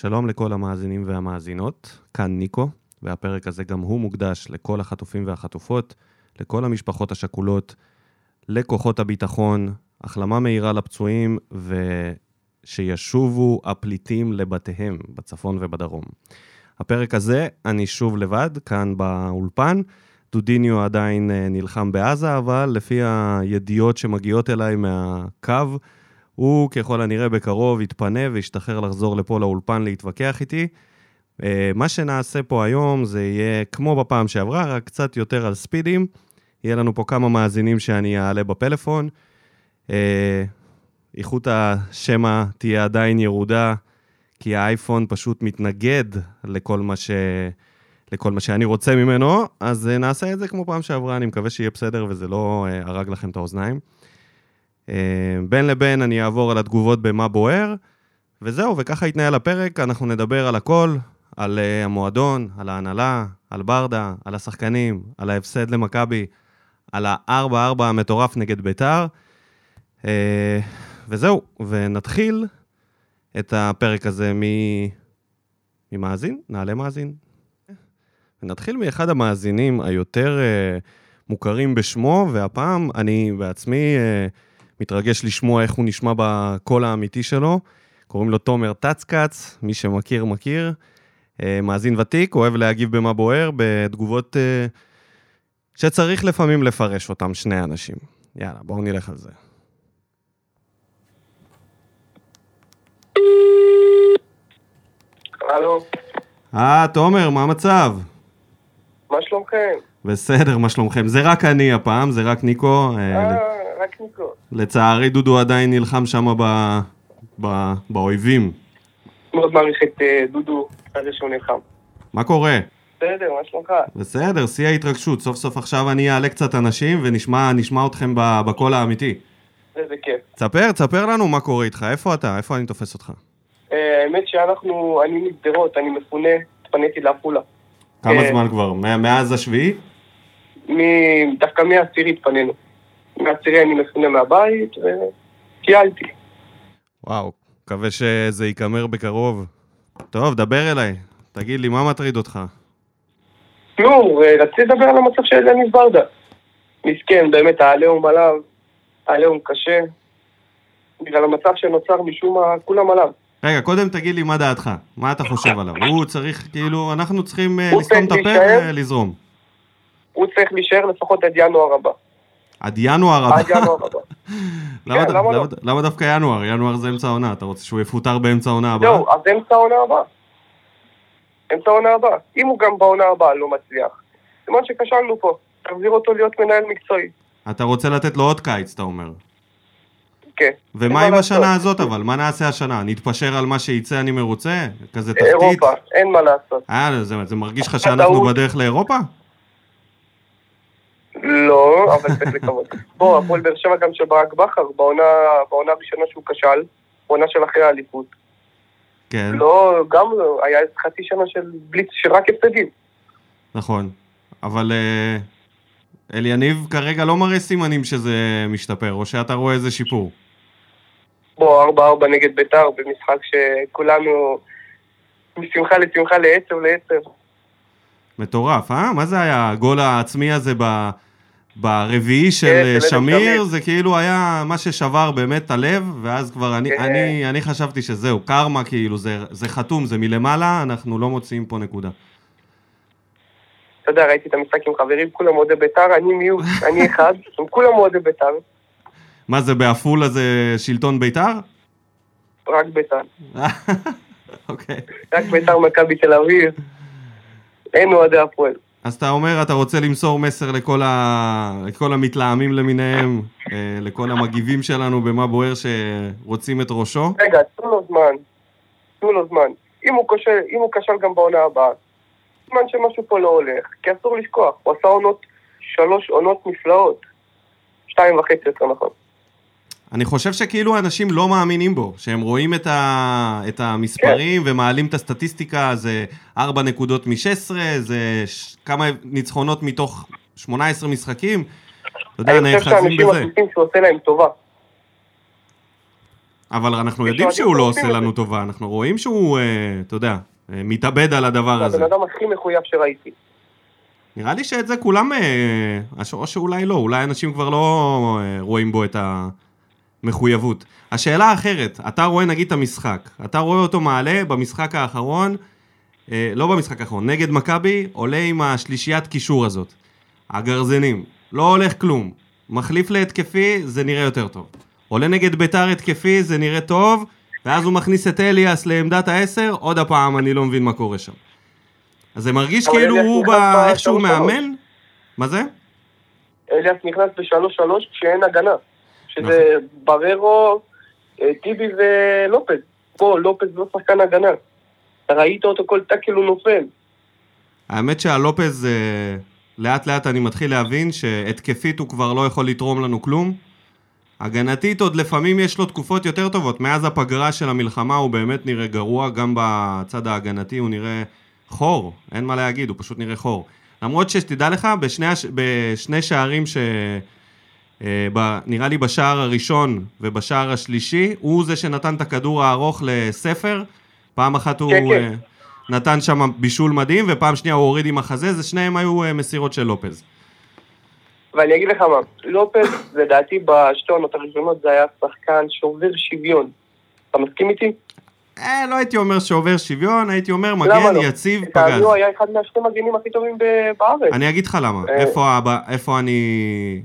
שלום לכל המאזינים והמאזינות, כאן ניקו, והפרק הזה גם הוא מוקדש לכל החטופים והחטופות, לכל המשפחות השכולות, לכוחות הביטחון, החלמה מהירה לפצועים, ושישובו הפליטים לבתיהם בצפון ובדרום. הפרק הזה, אני שוב לבד, כאן באולפן. דודיניו עדיין אה, נלחם בעזה, אבל לפי הידיעות שמגיעות אליי מהקו, הוא ככל הנראה בקרוב יתפנה וישתחרר לחזור לפה לאולפן להתווכח איתי. אה, מה שנעשה פה היום זה יהיה כמו בפעם שעברה, רק קצת יותר על ספידים. יהיה לנו פה כמה מאזינים שאני אעלה בפלאפון. אה, איכות השמע תהיה עדיין ירודה, כי האייפון פשוט מתנגד לכל מה, ש... לכל מה שאני רוצה ממנו, אז אה, נעשה את זה כמו פעם שעברה, אני מקווה שיהיה בסדר וזה לא הרג לכם את האוזניים. אה, בין לבין אני אעבור על התגובות במה בוער, וזהו, וככה יתנהל הפרק, אנחנו נדבר על הכל, על uh, המועדון, על ההנהלה, על ברדה, על השחקנים, על ההפסד למכבי, על ה-4-4 המטורף נגד ביתר. Uh, וזהו, ונתחיל את הפרק הזה מ... ממאזין, נעלה מאזין. ונתחיל מאחד המאזינים היותר uh, מוכרים בשמו, והפעם אני בעצמי uh, מתרגש לשמוע איך הוא נשמע בקול האמיתי שלו. קוראים לו תומר טצקץ, מי שמכיר, מכיר. אה, מאזין ותיק, אוהב להגיב במה בוער, בתגובות אה, שצריך לפעמים לפרש אותם שני אנשים. יאללה, בואו נלך על זה. הלו. אה, תומר, מה המצב? מה שלומכם? בסדר, מה שלומכם? זה רק אני הפעם, זה רק ניקו. אה, רק ניקו. לצערי דודו עדיין נלחם שם ב... ב... באויבים. מאוד מעריך את אה, דודו על זה שהוא נלחם. מה קורה? בסדר, מה שלומך? בסדר, שיא ההתרגשות. סוף סוף עכשיו אני אעלה קצת אנשים ונשמע אתכם בקול האמיתי. איזה כיף. תספר, תספר לנו מה קורה איתך, איפה אתה? איפה אני תופס אותך? אה, האמת שאנחנו, אני משדרות, אני מפונה, התפניתי לעפולה. כמה אה, זמן כבר? מאז השביעי? דווקא מהעשירי התפנינו. מהעשירי אני מפונה מהבית וטיילתי. וואו, מקווה שזה ייגמר בקרוב. טוב, דבר אליי. תגיד לי, מה מטריד אותך? נו, רציתי לדבר על המצב של דניס ברדה. מסכן, באמת, העליהום עליו, העליהום קשה. בגלל המצב שנוצר משום מה, כולם עליו. רגע, קודם תגיד לי מה דעתך, מה אתה חושב עליו? הוא צריך, כאילו, אנחנו צריכים אה, לסתום את הפה? ולזרום. הוא צריך להישאר לפחות עד ינואר הבא. עד ינואר הבא. עד ינואר הבא. למה כן, למה לא? למה- דווקא ינואר? ינואר זה אמצע העונה, אתה רוצה שהוא יפוטר באמצע העונה הבאה? זהו, אז אמצע העונה הבאה. אמצע העונה הבאה. אם הוא גם בעונה הבאה לא מצליח, סימן שכשלנו פה. תחזיר אותו להיות מנהל מקצועי. אתה רוצה לתת לו עוד קיץ, אתה אומר. כן. ומה עם השנה. הזאת אבל? מה נעשה השנה? נתפשר על מה שיצא אני מרוצה? כזה תחתית? אירופה, אין מה לעשות. אה, זה, זה מרגיש לך. שאנחנו בדרך לאירופה? לא, אבל צריך לקוות. בוא, הפועל באר שבע גם של ברק בכר, בעונה בעונה הראשונה שהוא כשל, בעונה של אחרי האליפות. כן, לא, גם לא, היה חצי שנה של בליץ שרק הפסדים. נכון. אבל אה, אליניב כרגע לא מראה סימנים שזה משתפר, או שאתה רואה איזה שיפור. בוא, 4-4 נגד ביתר, במשחק שכולנו משמחה לשמחה לעצב לעצב. מטורף, אה? מה זה היה? הגול העצמי הזה ב... ברביעי של כן, אה, של שמיר, שמיר. זה כאילו היה מה ששבר באמת את הלב, ואז כבר אני, כן. אני, אני חשבתי שזהו, קרמה כאילו, זה, זה חתום, זה מלמעלה, אנחנו לא מוציאים פה נקודה. אתה יודע, ראיתי את המשחק עם חברים, כולם אוהדי ביתר, אני מיעוט, אני אחד, הם כולם אוהדי ביתר, מה זה, בעפולה זה שלטון בית"ר? רק ביתר. אוקיי. רק ביתר מכבי תל אביב, אין אוהדי הפועל. אז אתה אומר, אתה רוצה למסור מסר לכל, ה... לכל המתלהמים למיניהם, אה, לכל המגיבים שלנו במה בוער שרוצים את ראשו? רגע, תנו לו זמן, תנו לו זמן. אם הוא כשל, אם הוא כשל גם בעונה הבאה, סימן שמשהו פה לא הולך, כי אסור לשכוח, הוא עשה עונות, שלוש עונות נפלאות. שתיים וחצי יותר נכון. אני חושב שכאילו אנשים לא מאמינים בו, שהם רואים את, ה... את המספרים כן. ומעלים את הסטטיסטיקה, זה 4 נקודות מ-16, זה ש... כמה ניצחונות מתוך 18 משחקים. אתה יודע, אני חושב נאחזים שאנשים בזה. מחליטים שהוא עושה להם טובה. אבל אנחנו יודעים שהוא לא עושה לנו טובה, אנחנו רואים שהוא, אה, אתה יודע, אה, מתאבד על הדבר זה הזה. הבן אדם הכי מחויב שראיתי. נראה לי שאת זה כולם, אה, או שאולי לא, אולי אנשים כבר לא רואים בו את המחויבות. השאלה האחרת, אתה רואה נגיד את המשחק, אתה רואה אותו מעלה במשחק האחרון, אה, לא במשחק האחרון, נגד מכבי, עולה עם השלישיית קישור הזאת. הגרזנים, לא הולך כלום. מחליף להתקפי, זה נראה יותר טוב. עולה נגד ביתר התקפי, זה נראה טוב, ואז הוא מכניס את אליאס לעמדת העשר, עוד הפעם אני לא מבין מה קורה שם. אז זה מרגיש כאילו הוא, ב... בשלוש-שלוש. מאמן? מה זה? אליאס נכנס בשלוש שלוש כשאין הגנה. שזה. בררו, אה, טיבי ולופז. פה לופז לא שחקן הגנה. ראית אותו כל טאקל הוא נופל. האמת שהלופז, אה, לאט לאט אני מתחיל להבין שהתקפית הוא כבר לא יכול לתרום לנו כלום. הגנתית עוד לפעמים יש לו תקופות יותר טובות. מאז הפגרה של המלחמה הוא באמת נראה גרוע, גם בצד ההגנתי הוא נראה חור, אין מה להגיד, הוא פשוט נראה חור. למרות שתדע לך, בשני, הש... בשני שערים ש... אה. נראה לי בשער הראשון ובשער השלישי, הוא זה שנתן את הכדור הארוך לספר. פעם אחת הוא כן, כן. אה, נתן שם בישול מדהים, ופעם שנייה הוא הוריד עם החזה, זה שניהם היו אה, מסירות של לופז. ואני אגיד לך מה, לופז, לדעתי בשתי העונות הראשונות זה היה שחקן שובר שוויון. אתה מסכים איתי? אה, לא הייתי אומר שעובר שוויון, הייתי אומר למה מגן לא? יציב פגז. לטעמי הוא היה אחד מהשני מגנים הכי טובים בארץ. אני אגיד לך למה. איפה, איפה אני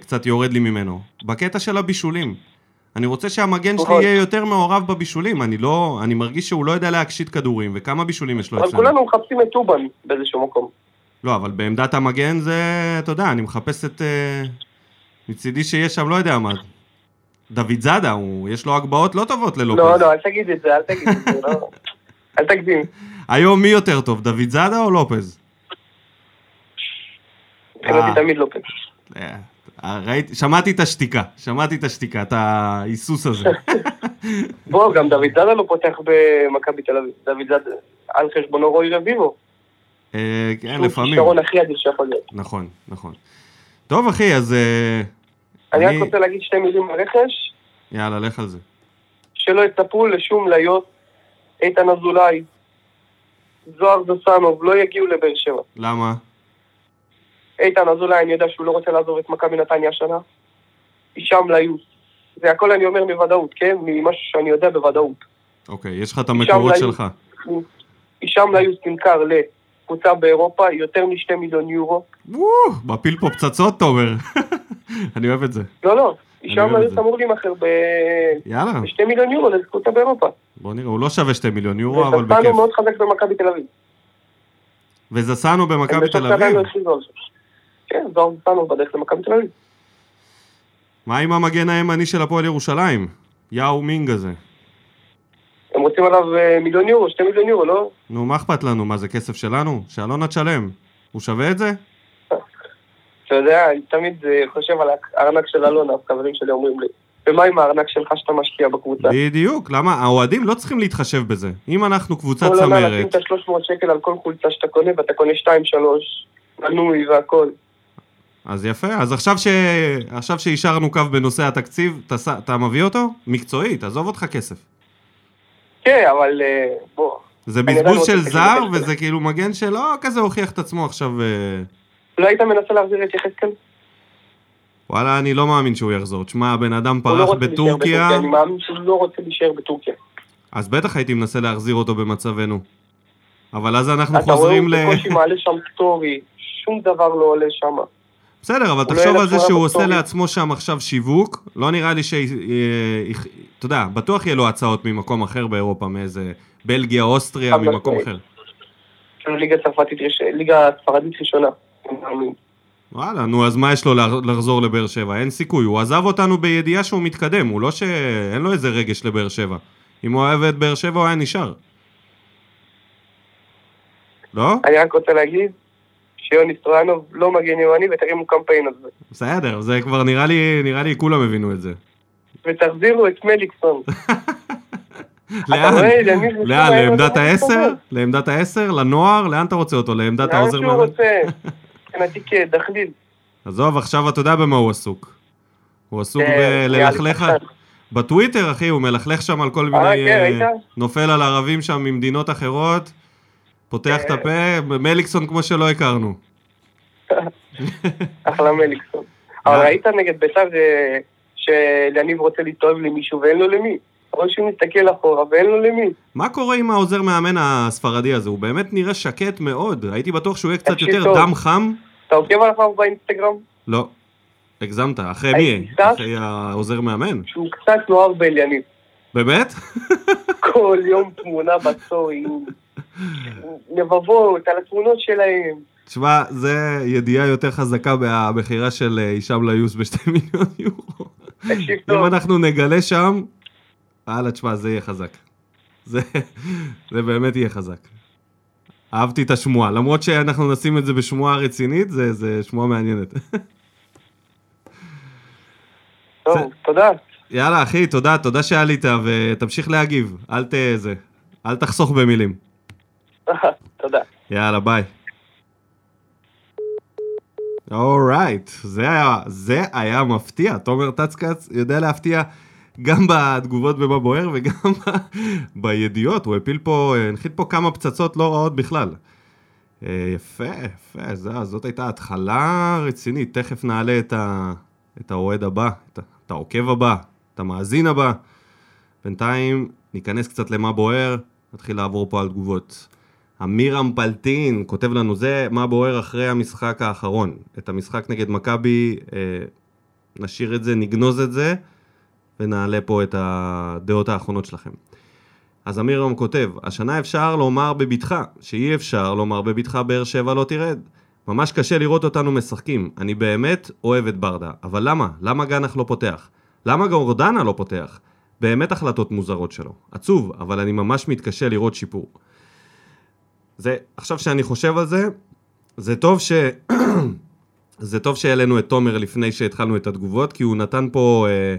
קצת יורד לי ממנו. בקטע של הבישולים. אני רוצה שהמגן שלי נכון. יהיה יותר מעורב בבישולים, אני לא, אני מרגיש שהוא לא יודע להקשיט כדורים, וכמה בישולים יש לו אבל אצלנו. כולנו מחפשים את טובן באיזשהו מקום. לא, אבל בעמדת המגן זה, אתה יודע, אני מחפש את... אה, מצידי שיש שם, לא יודע מה. דוד זאדה, הוא, יש לו הגבהות לא טובות ללופז. לא, לא, אל תגיד את זה, אל תגיד את זה, לא. אל תגזים. היום מי יותר טוב, דוד זאדה או לופז? מבחינתי תמיד לופז. ראיתי, שמעתי את השתיקה, שמעתי את השתיקה, את ההיסוס הזה. בוא, גם דוד זאדה לא פותח במכבי תל אביב. דוד זאדה, על חשבונו רוי רביבו. אה, כן, לפעמים. כישרון הכי אדיר שיכול להיות. נכון, נכון. טוב, אחי, אז... אה, אני רק רוצה להגיד שתי מילים על רכש, יאללה, לך על זה. שלא יצפו לשום ליות. איתן אזולאי, זוהר דוסנוב, לא יגיעו לבאר שבע. למה? איתן אזולאי, אני יודע שהוא לא רוצה לעזוב את מכבי נתניה השנה. הישאם ליוס. זה הכל אני אומר בוודאות, כן? ממשהו שאני יודע בוודאות. אוקיי, יש לך את המקורות. שלך. הישאם ליוס נמכר לקבוצה באירופה יותר משתי מיליון יורו. מפיל פה פצצות, תומר. אני אוהב את זה. לא, לא. הישאם ליוס. אמור להימכר ב... יאללה, בשתי מיליון יורו לקבוצה באירופה. בוא נראה, הוא לא שווה שתי מיליון יורו, אבל וזסנו בכיף. מאוד חזק במכבי תל אביב. וזסנו במכבי תל אביב? כן, זוהר דוסנוב בדרך למכבי תל אביב. מה עם המגן הימני של הפועל ירושלים? יאו מינג הזה. הם רוצים עליו אה, מיליון יורו, שתי מיליון יורו, לא? נו, מה אכפת לנו? מה, זה כסף שלנו? שאלונה תשלם. הוא שווה את זה? אתה יודע, אני תמיד אה, חושב על הארנק של אלונה, חברים שלי אומרים לי, ומה עם הארנק שלך שאתה משקיע בקבוצה? בדיוק, למה? האוהדים לא צריכים להתחשב בזה. אם אנחנו קבוצת כל עונה לשים צמרת, את ה-300 שקל על כל חולצה שאתה קונה, ואתה קונה 2-3, מנוי והכל. אז יפה. אז עכשיו, ש... עכשיו שאישרנו קו בנושא התקציב, אתה, אתה מביא אותו? מקצועית, עזוב אותך כסף. כן, אבל אה, בוא, זה בזבוז של זר. וזה כאילו מגן שלא כזה הוכיח את עצמו עכשיו... אה, לא היית מנסה להחזיר את יחזקאל? וואלה, אני לא מאמין שהוא יחזור. תשמע, הבן אדם לא פרח להישאר בטורקיה, אני מאמין שהוא לא רוצה להישאר בטורקיה. אז בטח הייתי מנסה להחזיר אותו במצבנו. אבל אז אנחנו אתה רואה, חוזרים הוא ל... בקושי מעלה שם סטורי, שום דבר לא עולה שם. בסדר, אבל תחשוב על זה שהוא עושה. לעצמו שם עכשיו שיווק, לא נראה לי ש... אה, אתה יודע, בטוח יהיה לו הצעות ממקום אחר באירופה, מאיזה בלגיה, אוסטריה, ממקום משמעית. אחר. כאילו ליגה צרפתית, ליגה ספרדית ראשונה. וואלה, נו, אז מה יש לו לחזור לבאר שבע? אין סיכוי. הוא עזב אותנו בידיעה שהוא מתקדם, הוא לא ש... אין לו איזה רגש לבאר שבע. אם הוא אוהב את באר שבע, הוא היה נשאר. לא? אני רק רוצה להגיד שיוני סטרויאנוב לא מגן ימני ותרימו קמפיין על זה. בסדר, זה כבר נראה לי, נראה לי כולם הבינו את זה. ותחזירו את מליקסון. לאן? לאן? לעמדת העשר? לעמדת העשר? לנוער? לאן אתה רוצה אותו? לעמדת לאן העוזר שהוא מאמן? רוצה. מבחינתי כדחליל. עזוב, עכשיו אתה יודע במה הוא עסוק. הוא עסוק כן, בללכלך... בטוויטר, אחי, הוא מלכלך שם על כל מיני... אה, כן, ראית? נופל על ערבים שם ממדינות אחרות, פותח את. הפה, מליקסון כמו שלא הכרנו. אחלה מליקסון. אבל. ראית נגד בית"ר שליניב רוצה להתאהב למישהו ואין לו למי. אבל שהוא מסתכל אחורה ואין לו למי. מה קורה עם העוזר מאמן הספרדי הזה? הוא באמת נראה שקט מאוד. הייתי בטוח שהוא יהיה קצת יותר. דם חם. אתה עוקב אחריו באינסטגרם? לא. הגזמת. אחרי מי? אחרי העוזר מאמן? שהוא קצת נוער באליניב. באמת? כל יום תמונה בסטורי. לבבות על התמונות שלהם. תשמע, זה ידיעה יותר חזקה מהמכירה של אה, הישאם לאיוס בשתי מיליון יורו. תקשיב אם. אנחנו נגלה שם, הלאה, תשמע, זה יהיה חזק. זה, זה באמת יהיה חזק. אהבתי את השמועה, למרות שאנחנו נשים את זה בשמועה רצינית, זה, זה שמועה מעניינת. טוב, זה- תודה. יאללה, אחי, תודה, תודה שעלית, ותמשיך להגיב. אל ת... זה. אל תחסוך במילים. תודה. יאללה, ביי. אורייט, זה זה היה מפתיע. תומר טצקץ יודע להפתיע גם בתגובות במה בוער וגם בידיעות. הוא הפיל פה, הנחית פה כמה פצצות לא רעות בכלל. אה, יפה, יפה, זה, זאת הייתה התחלה רצינית. תכף נעלה את, ה, את האוהד הבא, את, את העוקב הבא, את המאזין הבא. בינתיים ניכנס קצת למה בוער, נתחיל לעבור פה על תגובות. אמירם פלטין כותב לנו זה מה בוער אחרי המשחק האחרון. את המשחק נגד מכבי, אה, נשאיר את זה, נגנוז את זה, ונעלה פה את הדעות האחרונות שלכם. אז אמירם כותב, השנה אפשר לומר בבטחה, שאי אפשר לומר בבטחה באר שבע לא תרד. ממש קשה לראות אותנו משחקים. אני באמת אוהב את ברדה, אבל למה? למה גנח לא פותח? למה גורדנה לא פותח? באמת החלטות מוזרות שלו. עצוב, אבל אני ממש מתקשה לראות שיפור. זה, עכשיו שאני חושב על זה, זה טוב ש... זה טוב שהעלינו את תומר לפני שהתחלנו את התגובות, כי הוא נתן פה, אה,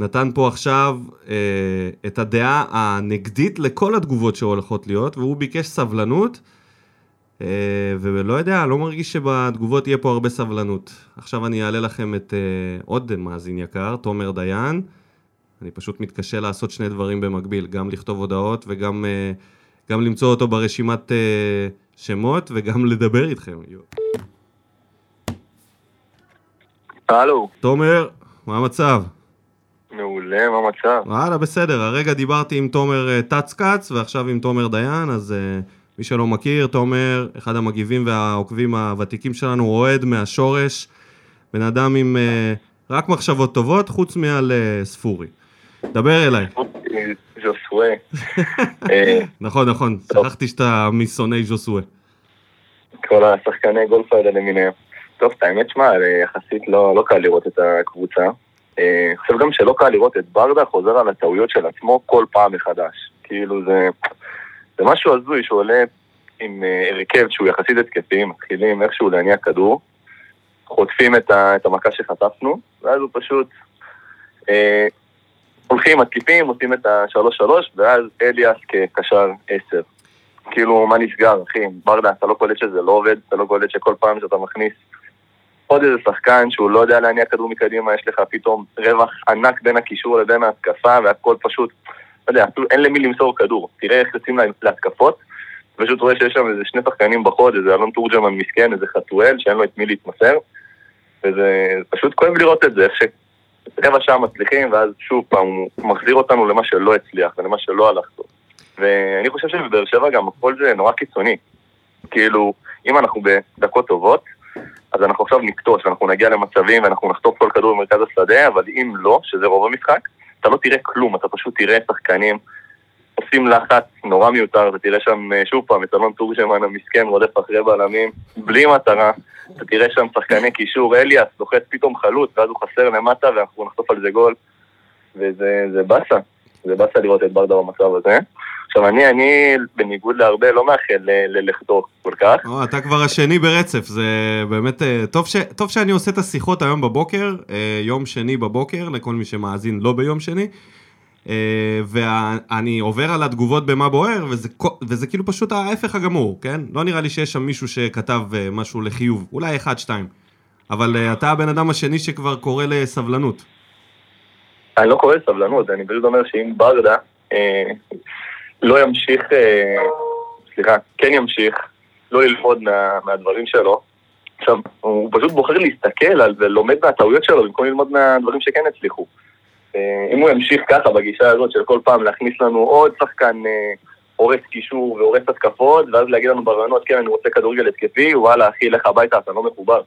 נתן פה עכשיו אה, את הדעה הנגדית לכל התגובות שהולכות להיות, והוא ביקש סבלנות, אה, ולא יודע, לא מרגיש שבתגובות יהיה פה הרבה סבלנות. עכשיו אני אעלה לכם את אה, עוד מאזין יקר, תומר דיין. אני פשוט מתקשה לעשות שני דברים במקביל, גם לכתוב הודעות וגם אה, גם למצוא אותו ברשימת אה, שמות וגם לדבר איתכם. הלו, תומר, מה המצב? מעולה, מה המצב? וואלה, בסדר, הרגע דיברתי עם תומר אה, טצקץ ועכשיו עם תומר דיין, אז אה, מי שלא מכיר, תומר, אחד המגיבים והעוקבים הוותיקים שלנו, אוהד מהשורש, בן אדם עם אה, רק מחשבות טובות, חוץ מעל אה, ספורי. דבר אליי. ז'וסווה. אה, נכון, נכון. שכחתי שאתה משונאי ז'וסווה. כל השחקני גולף האלה למיניהם. טוב, את האמת, שמע, אה, יחסית לא לא קל לראות את הקבוצה. אה, אני חושב גם שלא קל לראות את ברדה חוזר על הטעויות של עצמו כל פעם מחדש. כאילו זה... זה משהו הזוי שהוא עולה עם הרכב שהוא יחסית התקפי, מתחילים איכשהו להניע כדור, חוטפים את, ה, את המכה שחטפנו, ואז הוא פשוט אה, הולכים, מתקיפים, עושים את השלוש-שלוש, ואז אליאס כקשר עשר. כאילו, מה נסגר, אחי? ברדה, אתה לא קולט שזה לא עובד, אתה לא קולט שכל פעם שאתה מכניס עוד איזה שחקן שהוא לא יודע להניע כדור מקדימה, יש לך פתאום רווח ענק בין הקישור לבין ההתקפה, והכל פשוט, לא יודע, אפילו אין למי למסור כדור. תראה איך יוצאים לה- להתקפות, פשוט רואה שיש שם איזה שני שחקנים בחוד, איזה אלון תורג'מן מסכן, איזה חתואל, שאין לו את מי להתמסר, וזה פשוט כואב לראות את זה, איך שרבע שעה מצליחים, ואז שוב פעם הוא מחזיר אותנו למה שלא הצליח ולמה שלא הלך טוב. ואני חושב שבבאר שבע גם הכל זה נורא קיצוני. כאילו, אם אנחנו בדקות טובות, אז אנחנו עכשיו נקטוש, ואנחנו נגיע למצבים ואנחנו נחטוף כל כדור במרכז השדה, אבל אם לא, שזה רוב המשחק, אתה לא תראה כלום, אתה פשוט תראה שחקנים עושים לחץ נורא מיותר, אתה תראה שם אה, שוב פעם את אלון תורג'מן המסכן רודף אחרי בלמים, בלי מטרה, אתה תראה שם שחקני קישור, אליאס לוחץ פתאום חלוץ, ואז הוא חסר למטה ואנחנו נחטוף על זה גול, וזה זה באסה, זה באסה לראות את ברדה במצב הזה. עכשיו אני, אני בניגוד להרבה לא מאחל ללכתו כל כך, או, אתה כבר השני ברצף, זה באמת אה, טוב, ש... טוב שאני עושה את השיחות היום בבוקר, אה, יום שני בבוקר, לכל מי שמאזין לא ביום שני. אה, ואני עובר על התגובות במה בוער, וזה, וזה כאילו פשוט ההפך הגמור, כן? לא נראה לי שיש שם מישהו שכתב אה, משהו לחיוב, אולי אחד, שתיים. אבל אה, אתה הבן אדם השני שכבר קורא לסבלנות. אני לא קורא לסבלנות, אני פשוט אומר שאם ברדה אה, לא ימשיך, אה, סליחה, כן ימשיך לא ללמוד מה, מהדברים שלו, עכשיו, הוא פשוט בוחר להסתכל על ולומד מהטעויות שלו במקום ללמוד מהדברים שכן הצליחו. אה, אם הוא ימשיך ככה בגישה הזאת של כל פעם להכניס לנו עוד שחקן אה, הורס קישור והורס התקפות, ואז להגיד לנו ברעיונות, כן, אני רוצה כדורגל התקפי, וואלה, אחי, לך הביתה, אתה לא מחובר.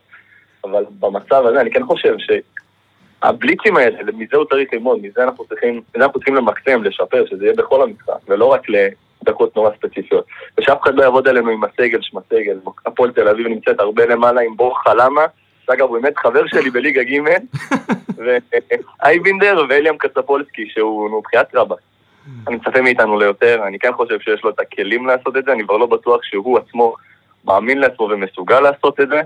אבל במצב הזה אני כן חושב שהבליצים האלה, מזה הוא צריך ללמוד, מזה אנחנו צריכים, מזה אנחנו צריכים למקסם, לשפר, שזה יהיה בכל המשחק, ולא רק לדקות נורא ספציפיות. ושאף אחד לא יעבוד עלינו עם הסגל שמסגל. הפועל תל אביב נמצאת הרבה למעלה עם בור חלמה, שאגב הוא באמת חבר שלי בליגה ג', ואייבינדר ואליאם קצפולסקי, שהוא, נו, בחיית רבה. אני מצפה מאיתנו ליותר, אני כן חושב שיש לו את הכלים לעשות את זה, אני כבר לא בטוח שהוא עצמו מאמין לעצמו ומסוגל לעשות את זה.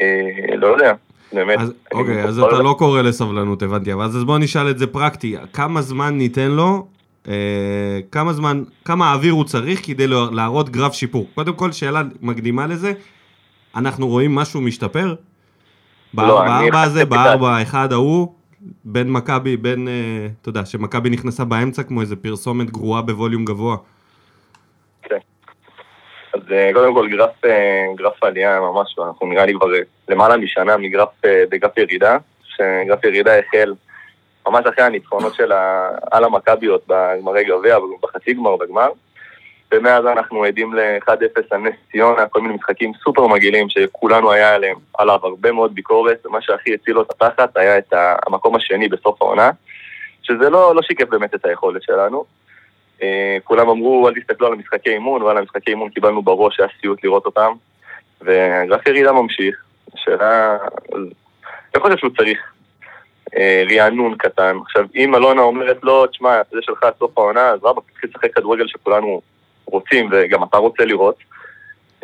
אה, לא יודע, באמת. אז, אוקיי, אז אתה לא קורא לסבלנות, הבנתי, אבל אז בוא נשאל את זה פרקטי, כמה זמן ניתן לו, אה, כמה זמן, כמה אוויר הוא צריך כדי להראות גרף שיפור? קודם כל, שאלה מקדימה לזה, אנחנו רואים משהו משתפר? לא, בארבע הזה, בארבע האחד ההוא, בין מכבי, בין, אה, אתה יודע, שמכבי נכנסה באמצע כמו איזה פרסומת גרועה בווליום גבוה. אז אה, קודם כל גרף, אה, גרף עלייה ממש, אנחנו נראה לי כבר למעלה משנה מגרף, בגרף ירידה, שגרף ירידה החל ממש אחרי הניצחונות של על המכביות בגמרי גביע, בחצי גמר, בגמר. ומאז אנחנו עדים ל-1-0 על נס ציונה, כל מיני משחקים סופר מגעילים שכולנו היה עליהם, עליו הרבה מאוד ביקורת, ומה שהכי הציל לו את התחת היה את המקום השני בסוף העונה, שזה לא, לא שיקף באמת את היכולת שלנו. אה, כולם אמרו, אל תסתכלו על המשחקי אימון, ועל המשחקי אימון קיבלנו בראש, היה סיוט לראות אותם. והגרף ירידה ממשיך. השאלה, אני חושב שהוא צריך אה, רענון קטן. עכשיו, אם אלונה אומרת לו, תשמע, זה שלך עד סוף העונה, אז רבאק, תתחיל לשחק כדורגל שכולנו רוצים, וגם אתה רוצה לראות.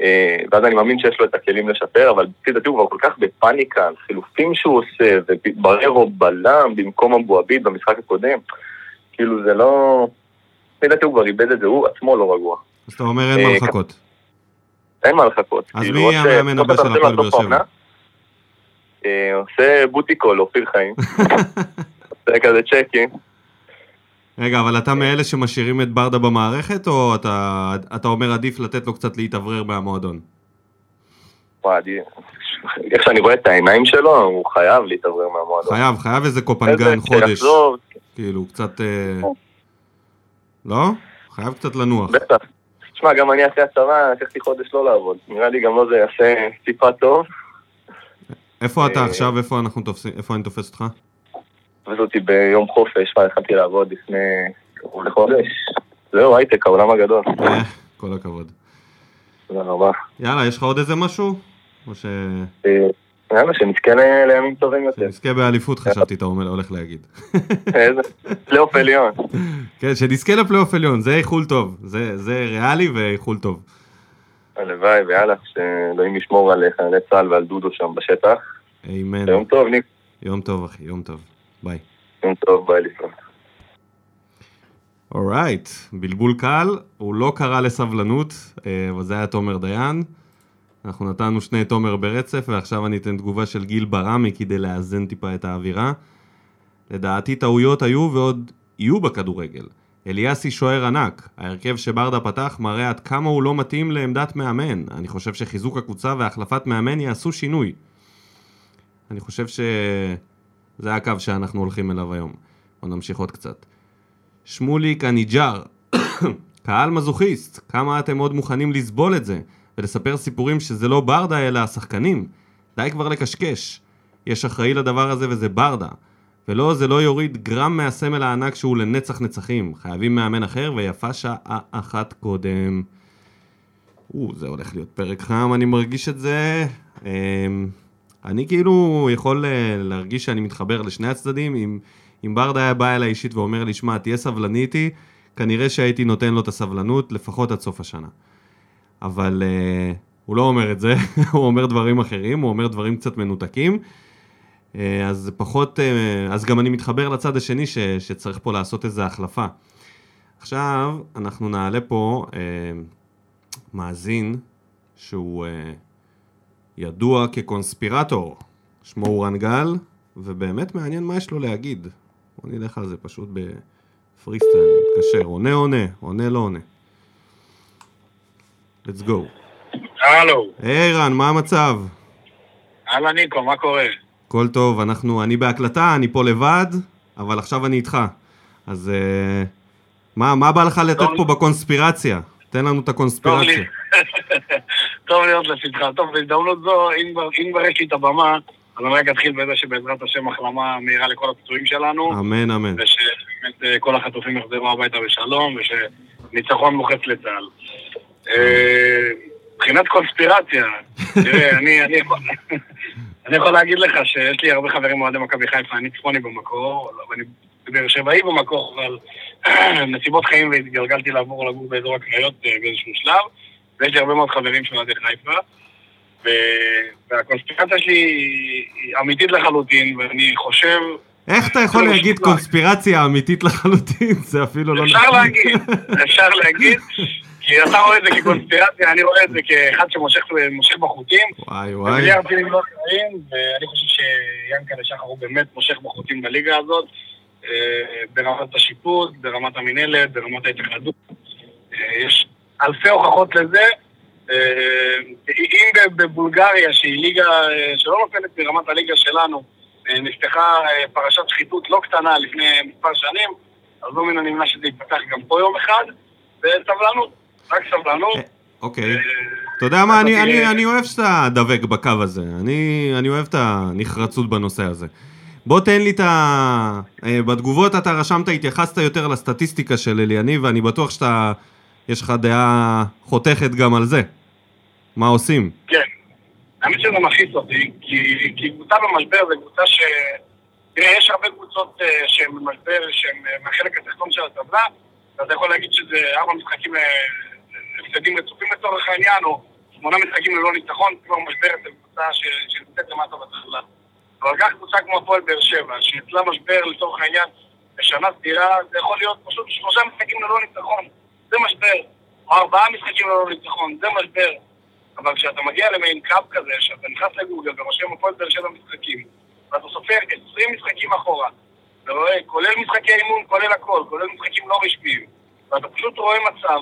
אה, ואז אני מאמין שיש לו את הכלים לשפר, אבל לפי דעתי הוא כבר כל כך בפאניקה על חילופים שהוא עושה, ובררו בלם במקום אבו עביד במשחק הקודם. כאילו זה לא... לפי דעתי הוא כבר איבד את זה, הוא עצמו לא רגוע. אז אתה אומר אין מה אה, לחכות. אין מה לחכות. אז כאילו, מי אה, המאמן הבא של הפועל באר שבע? אה, עושה בוטיקול, אופיר חיים. עושה כזה צ'קים. רגע, אבל אתה מאלה שמשאירים את ברדה במערכת, או אתה, אתה אומר עדיף לתת לו קצת להתאוורר מהמועדון? וואי, איך שאני רואה את העיניים שלו, הוא חייב להתאוורר מהמועדון. חייב, חייב איזה איזה- קופנגן חודש. שיחזור, כאילו, קצת... אה, לא? חייב קצת לנוח. בטח. תשמע, גם אני אחרי הצבא, לקחתי חודש לא לעבוד. נראה לי גם לו זה יעשה טיפה טוב. איפה אתה אה, עכשיו? איפה אנחנו תופסים? איפה אני תופס אותך? תופס אותי ביום חופש, מה, התחלתי לעבוד לפני קרוב לחודש. זהו, הייטק, העולם הגדול. אה, כל הכבוד. תודה רבה. יאללה, יש לך עוד איזה משהו? או ש... אה, יאללה, שנזכה לימים טובים יותר. שנזכה באליפות, חשבתי, אתה הולך להגיד. איזה פלייאוף עליון. כן, שנזכה לפלייאוף עליון, זה איחול טוב. זה ריאלי ואיחול טוב. הלוואי, ויאללה, שאלוהים ישמור על חיילי צה"ל ועל דודו שם בשטח. אמן. יום טוב, ניק. יום טוב, אחי, יום טוב. ביי. יום טוב, ביי לישראל. Alright, בלבול קל, הוא לא קרא לסבלנות, אה, אבל זה היה תומר דיין. אנחנו נתנו שני תומר ברצף, ועכשיו אני אתן תגובה של גיל ברמי כדי לאזן טיפה את האווירה. לדעתי טעויות היו ועוד יהיו בכדורגל. אליאסי שוער ענק, ההרכב שברדה פתח מראה עד כמה הוא לא מתאים לעמדת מאמן. אני חושב שחיזוק הקבוצה והחלפת מאמן יעשו שינוי. אני חושב שזה הקו שאנחנו הולכים אליו היום. בואו נמשיך עוד קצת. שמוליק הניג'אר, קהל מזוכיסט, כמה אתם עוד מוכנים לסבול את זה ולספר סיפורים שזה לא ברדה אלא השחקנים? די כבר לקשקש. יש אחראי לדבר הזה וזה ברדה. ולא, זה לא יוריד גרם מהסמל הענק שהוא לנצח נצחים. חייבים מאמן אחר ויפה שעה אחת קודם. או, זה הולך להיות פרק חם, אני מרגיש את זה. אני כאילו יכול אה, להרגיש שאני מתחבר לשני הצדדים. אם, אם ברדה היה בא אליי אישית ואומר לי, שמע, תהיה סבלני איתי, כנראה שהייתי נותן לו את הסבלנות לפחות עד סוף השנה. אבל uh, הוא לא אומר את זה, הוא אומר דברים אחרים, הוא אומר דברים קצת מנותקים. Uh, אז פחות, אז גם אני מתחבר לצד השני ש, שצריך פה לעשות איזו החלפה. עכשיו, אנחנו נעלה פה uh, מאזין שהוא uh, ידוע כקונספירטור. שמו הוא רנגל, ובאמת מעניין מה יש לו להגיד. בוא נלך על זה פשוט בפרי סטייל, נתקשר, עונה עונה, עונה לא עונה. let's go. הלו, היי רן, מה המצב? אהלן ניקו, מה קורה? הכל טוב, אנחנו, אני בהקלטה, אני פה לבד, אבל עכשיו אני איתך. אז אה, מה, מה בא לך לתת טוב. פה בקונספירציה? תן לנו את הקונספירציה. טוב להיות לצדך. טוב, בהזדמנות זו, אם כבר אם כבר יש לי את הבמה, אז אני רק אתחיל בזה שבעזרת השם החלמה מהירה לכל הפצועים שלנו, אמן, אמן. ושבאמת אה, כל החטופים יחזרו הביתה בשלום, ושניצחון מוחץ לצה"ל. אה, מבחינת קונספירציה, תראה, אני אני יכול... אני יכול להגיד לך שיש לי הרבה חברים אוהדי מכבי חיפה, אני צפוני במקור, ואני באר שבעי במקור, אבל נסיבות חיים והתגלגלתי לעבור לגור באזור הקריות אה, באיזשהו שלב, ויש לי הרבה מאוד חברים של אוהדי חיפה, והקונספירציה שלי היא אמיתית לחלוטין, ואני חושב... איך אתה יכול אפילו להגיד משוכנע. קונספירציה אמיתית לחלוטין? זה אפילו לא אפשר להגיד, אפשר להגיד, כי אתה רואה את זה כקונספירציה, אני רואה את זה כאחד שמושך מושך בחוטים, וואי וואי. ומיליארד טילים לא חיים, ואני חושב שיאנקל'ה שחר הוא באמת מושך בחוטים בליגה הזאת, אה, ברמת השיפוט, ברמת המינהלת, ברמת ההתאחדות. אה, יש אלפי הוכחות לזה. אה, אם בבולגריה, שהיא ליגה אה, שלא נופלת ברמת הליגה שלנו, אה, נפתחה פרשת שחיתות לא קטנה לפני מספר שנים, אז לא מן הנמנע שזה ייפתח גם פה יום אחד, וסבלנות, רק סבלנות. אוקיי. אתה יודע מה, אני, אוהב שאתה דבק בקו הזה. אני, אני אוהב את הנחרצות בנושא הזה. בוא תן לי את ה... בתגובות אתה רשמת, התייחסת יותר לסטטיסטיקה של אליניב, ואני בטוח שאתה... יש לך דעה חותכת גם על זה. מה עושים? כן. האמת שזה מכעיס אותי, כי, כי קבוצה במשבר זה קבוצה ש... תראה, יש הרבה קבוצות uh, שהן במשבר, שהן uh, מהחלק התחתון של הטבלה, ואתה יכול להגיד שזה ארבע משחקים אה, הפסדים רצופים לצורך העניין, או שמונה משחקים ללא ניצחון, כבר משבר אצל קבוצה שנמצאת למטה בטבלה. אבל גם קבוצה כמו הפועל באר שבע, שאצלה משבר לצורך העניין בשנה סדירה, זה יכול להיות פשוט שלושה משחקים ללא ניצחון, זה משבר. או ארבעה משחקים ללא ניצחון, זה משבר. אבל כשאתה מגיע למעין קו כזה, שאתה נכנס לגוגל ורושם הפועל באר שבע משחקים, ואתה סופר 20 משחקים אחורה, ורואה, כולל משחקי אימון, כולל הכל, כולל משחקים לא רשמיים, ואתה פשוט רואה מצב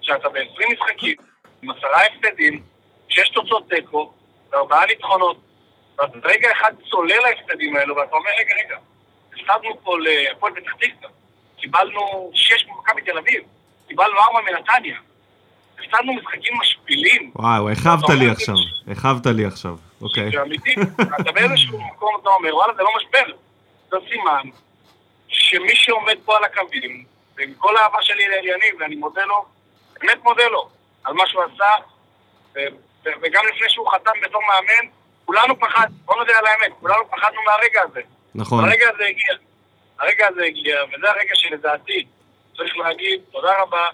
שאתה ב-20 משחקים, עם עשרה הפסדים, שש תוצאות תיקו, וארבעה ניצחונות, ואתה רגע אחד צולל להפסדים האלו, ואתה אומר, רגע, רגע, הפסדנו פה להפועל פתח תקווה, קיבלנו שש ממכבי תל אביב, קיבלנו ארבע מנתניה, הפסדנו משחקים משפילים, וואו, הרחבת לי עכשיו. הרחבת לי עכשיו. אוקיי. זה אמיתי, אתה באיזשהו מקום אתה אומר, וואלה, זה לא משבר. זה סימן שמי שעומד פה על הקווים, ועם כל האהבה שלי לאליניב, ואני מודה לו, באמת מודה לו, על מה שהוא עשה, וגם לפני שהוא חתם בתור מאמן, כולנו פחד, בוא נודה על האמת, כולנו פחדנו מהרגע הזה. נכון. הרגע הזה הגיע. הרגע הזה הגיע, וזה הרגע שלדעתי צריך להגיד תודה רבה,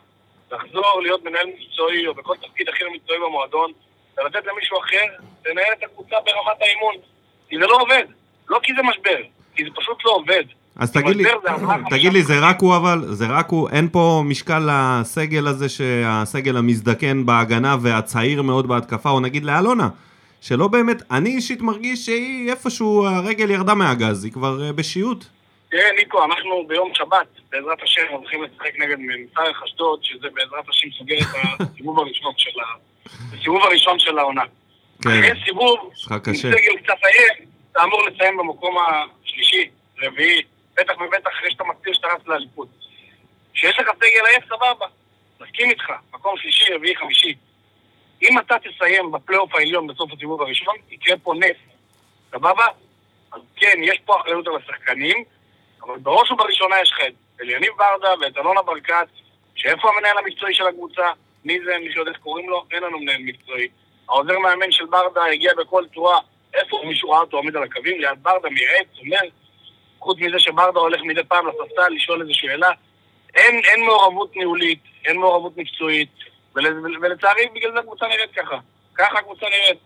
לחזור להיות מנהל מקצועי או בכל תפקיד הכי מקצועי במועדון, ולתת למישהו אחר לנהל את הקבוצה ברמת האימון. כי זה לא עובד. לא כי זה משבר, כי זה פשוט לא עובד. אז תגיד לי, תגיד לי, זה רק הוא אבל? זה רק הוא? אין פה משקל לסגל הזה, שהסגל המזדקן בהגנה והצעיר מאוד בהתקפה, או נגיד לאלונה, שלא באמת, אני אישית מרגיש שהיא איפשהו, הרגל ירדה מהגז, היא כבר אה, בשיעוט. תראה, ניקו, אנחנו ביום שבת, בעזרת השם, הולכים לשחק נגד מצרך אשדוד, שזה בעזרת השם סוגר את הסיבוב הראשון של ה... הסיבוב הראשון של העונה. כן, אחרי סיבוב, עם. סגל קצת עייף, אתה אמור לסיים במקום השלישי, רביעי, בטח ובטח אחרי שאתה מצהיר שאתה רץ לאליפות. כשיש לך סגל עייף, סבבה, מסכים איתך, מקום שלישי, רביעי, חמישי. אם אתה תסיים בפלייאוף העליון בסוף הסיבוב הראשון, יקרה פה נס, סבבה? אז כן, יש פה אחריות על השחקנים, אבל בראש ובראשונה יש לך את אליניב ברדה ואת אלונה ברקת, שאיפה המנהל המקצועי של הקבוצה? מי זה, מי שיודע איך קוראים לו? אין לנו מנהל מקצועי. העוזר מאמן של ברדה הגיע בכל צורה, איפה מישהו ראה אותו עומד על הקווים? ליד ברדה, מייעץ, אומר, חוץ מזה שברדה הולך מדי פעם לספסל לשאול איזו שאלה, אין, אין מעורבות ניהולית, אין מעורבות מקצועית, ול, ולצערי בגלל זה הקבוצה נראית ככה. ככה הקבוצה נראית.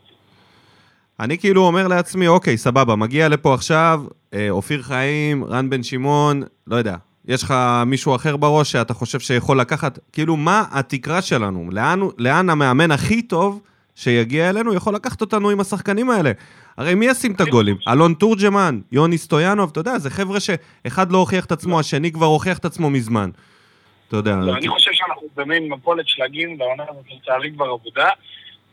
אני כאילו אומר לעצמי, אוקיי, סבבה, מגיע לפה עכשיו, אה, אופיר חיים, רן בן שמעון, לא יודע, יש לך מישהו אחר בראש שאתה חושב שיכול לקחת, כאילו, מה התקרה שלנו? לאן, לאן המאמן הכי טוב שיגיע אלינו יכול לקחת אותנו עם השחקנים האלה. הרי מי ישים את הגולים? אלון תורג'מן, יוני סטויאנוב, אתה יודע, זה חבר'ה שאחד לא הוכיח את עצמו, השני כבר הוכיח את עצמו מזמן. אתה יודע. לא, אני חושב שאנחנו במין מפולת שלגים, והעונה הזאת לצערי כבר אבודה.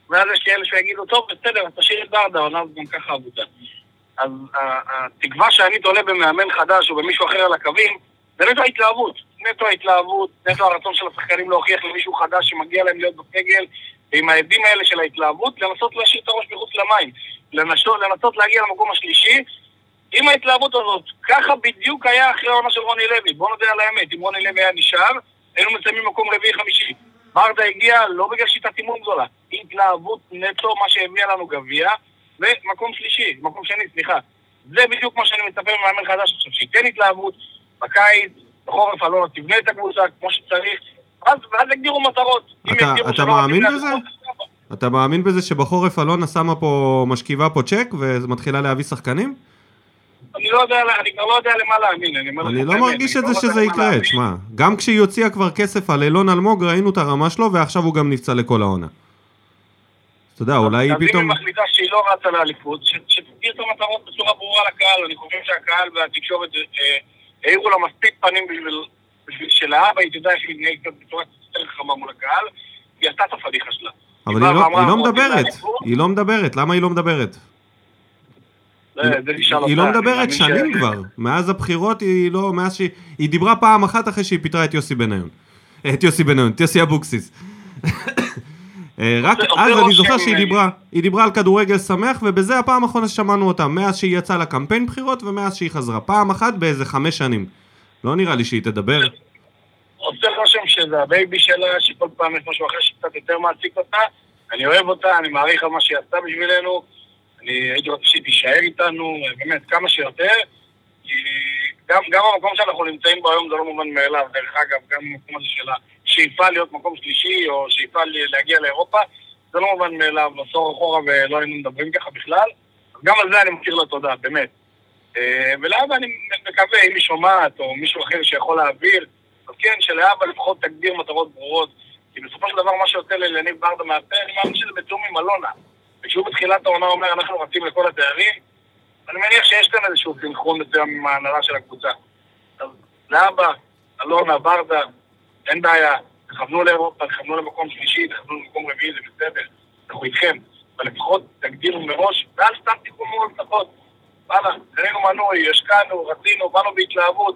ואז יש כאלה שיגידו, טוב, בסדר, אז תשאיר את ברדה, העונה הזאת גם ככה אבודה. אז התקווה שאני תולה במאמן חדש או במישהו אחר על הקווים, זה נטו ההתלהבות. נטו ההתלהבות, נטו הרצון של השחקנים להוכיח למישהו חדש שמגיע להם להיות בסגל, ועם העדים האלה של ההתלהבות, לנסות להשאיר את הראש מחוץ למים. לנסות, לנסות להגיע למקום השלישי, עם ההתלהבות הזאת. ככה בדיוק היה אחרי העונה של רוני לוי. בוא נודה על האמת, אם רוני לוי היה נשאר, היינו מסיימים מקום רביעי-חמישי. ברדה הגיע לא בגלל שיטת אימון גדולה, התלהבות נטו, מה שהביאה לנו גביע, ומקום שלישי, מקום שני, סליחה. זה בדיוק מה שאני מצפה ממאמן חדש עכשיו, שייתן התלהבות, בקיץ, בחורף אלונה תבנה את הקבוצה כמו שצריך, ואז, ואז יגדירו מטרות. אתה, אתה מאמין בזה? אתה מאמין בזה שבחורף אלונה שמה פה, משכיבה פה צ'ק ומתחילה להביא שחקנים? אני לא יודע, אני כבר לא יודע למה להאמין. אני לא מרגיש את זה לא שזה יקרה, תשמע. גם כשהיא הוציאה כבר כסף על אילון אלמוג, ראינו את הרמה שלו, ועכשיו הוא גם נפצע לכל העונה. אתה יודע, אולי היא פתאום... אז אם היא מחליטה שהיא לא רצה לאליפות, שתגדיר את המטרות בצורה ברורה לקהל. אני חושב שהקהל והתקשורת אה, העירו לה מספיק פנים בשביל שלאבא היא תדע איך להתנהג בצורה יותר חכמה מול הקהל, היא עשתה את הפדיחה שלה. אבל היא לא, לא מדברת, היא לא מדברת, למה היא לא מדברת? היא לא מדברת שנים כבר, מאז הבחירות היא לא, מאז שהיא, היא דיברה פעם אחת אחרי שהיא פיטרה את יוסי בניון. את יוסי בניון, את יוסי אבוקסיס. אה, רק אז אני זוכר שהיא דיברה, היא דיברה על כדורגל שמח ובזה הפעם האחרונה ששמענו אותה, מאז שהיא יצאה לקמפיין בחירות ומאז שהיא חזרה, פעם אחת באיזה חמש שנים. לא נראה לי שהיא תדבר. עושה רושם שזה ה baby שלה, שכל פעם יש משהו אחר שקצת יותר מעסיק אותה, אני אוהב אותה, אני מעריך על מה שהיא עשתה בשבילנו, אני הייתי רוצה שהיא תישאר איתנו, באמת, כמה שיותר, כי גם, גם המקום שאנחנו נמצאים בו היום זה לא מובן מאליו, דרך אגב, גם המקום הזה של השאיפה להיות מקום שלישי, או שאיפה להגיע לאירופה, זה לא מובן מאליו, עשור אחורה ולא היינו מדברים ככה בכלל, גם על זה אני מכיר לה תודה, באמת. אה, ולאבא אני מקווה, אם היא שומעת, או מישהו אחר שיכול להעביר, אז כן, שלאבא לפחות תגדיר מטרות ברורות. כי בסופו של דבר מה שיוצא לניב ברדה מהפה, אני מאמין שזה בתיאום עם אלונה. וכשהוא בתחילת העונה אומר, אנחנו רצים לכל התארים, אני מניח שיש כאן איזשהו סנכרון מסוים עם ההנהלה של הקבוצה. אז לאבא, אלונה, ברדה, אין בעיה, תכוונו לאירופה, תכוונו למקום שלישי, תכוונו למקום רביעי, זה בסדר, אנחנו איתכם. אבל לפחות תגדירו מראש, ואל סתם תקומו הבטחות. וואלה, קנינו מנוי, השקענו, רצינו, באנו בהתלהבות,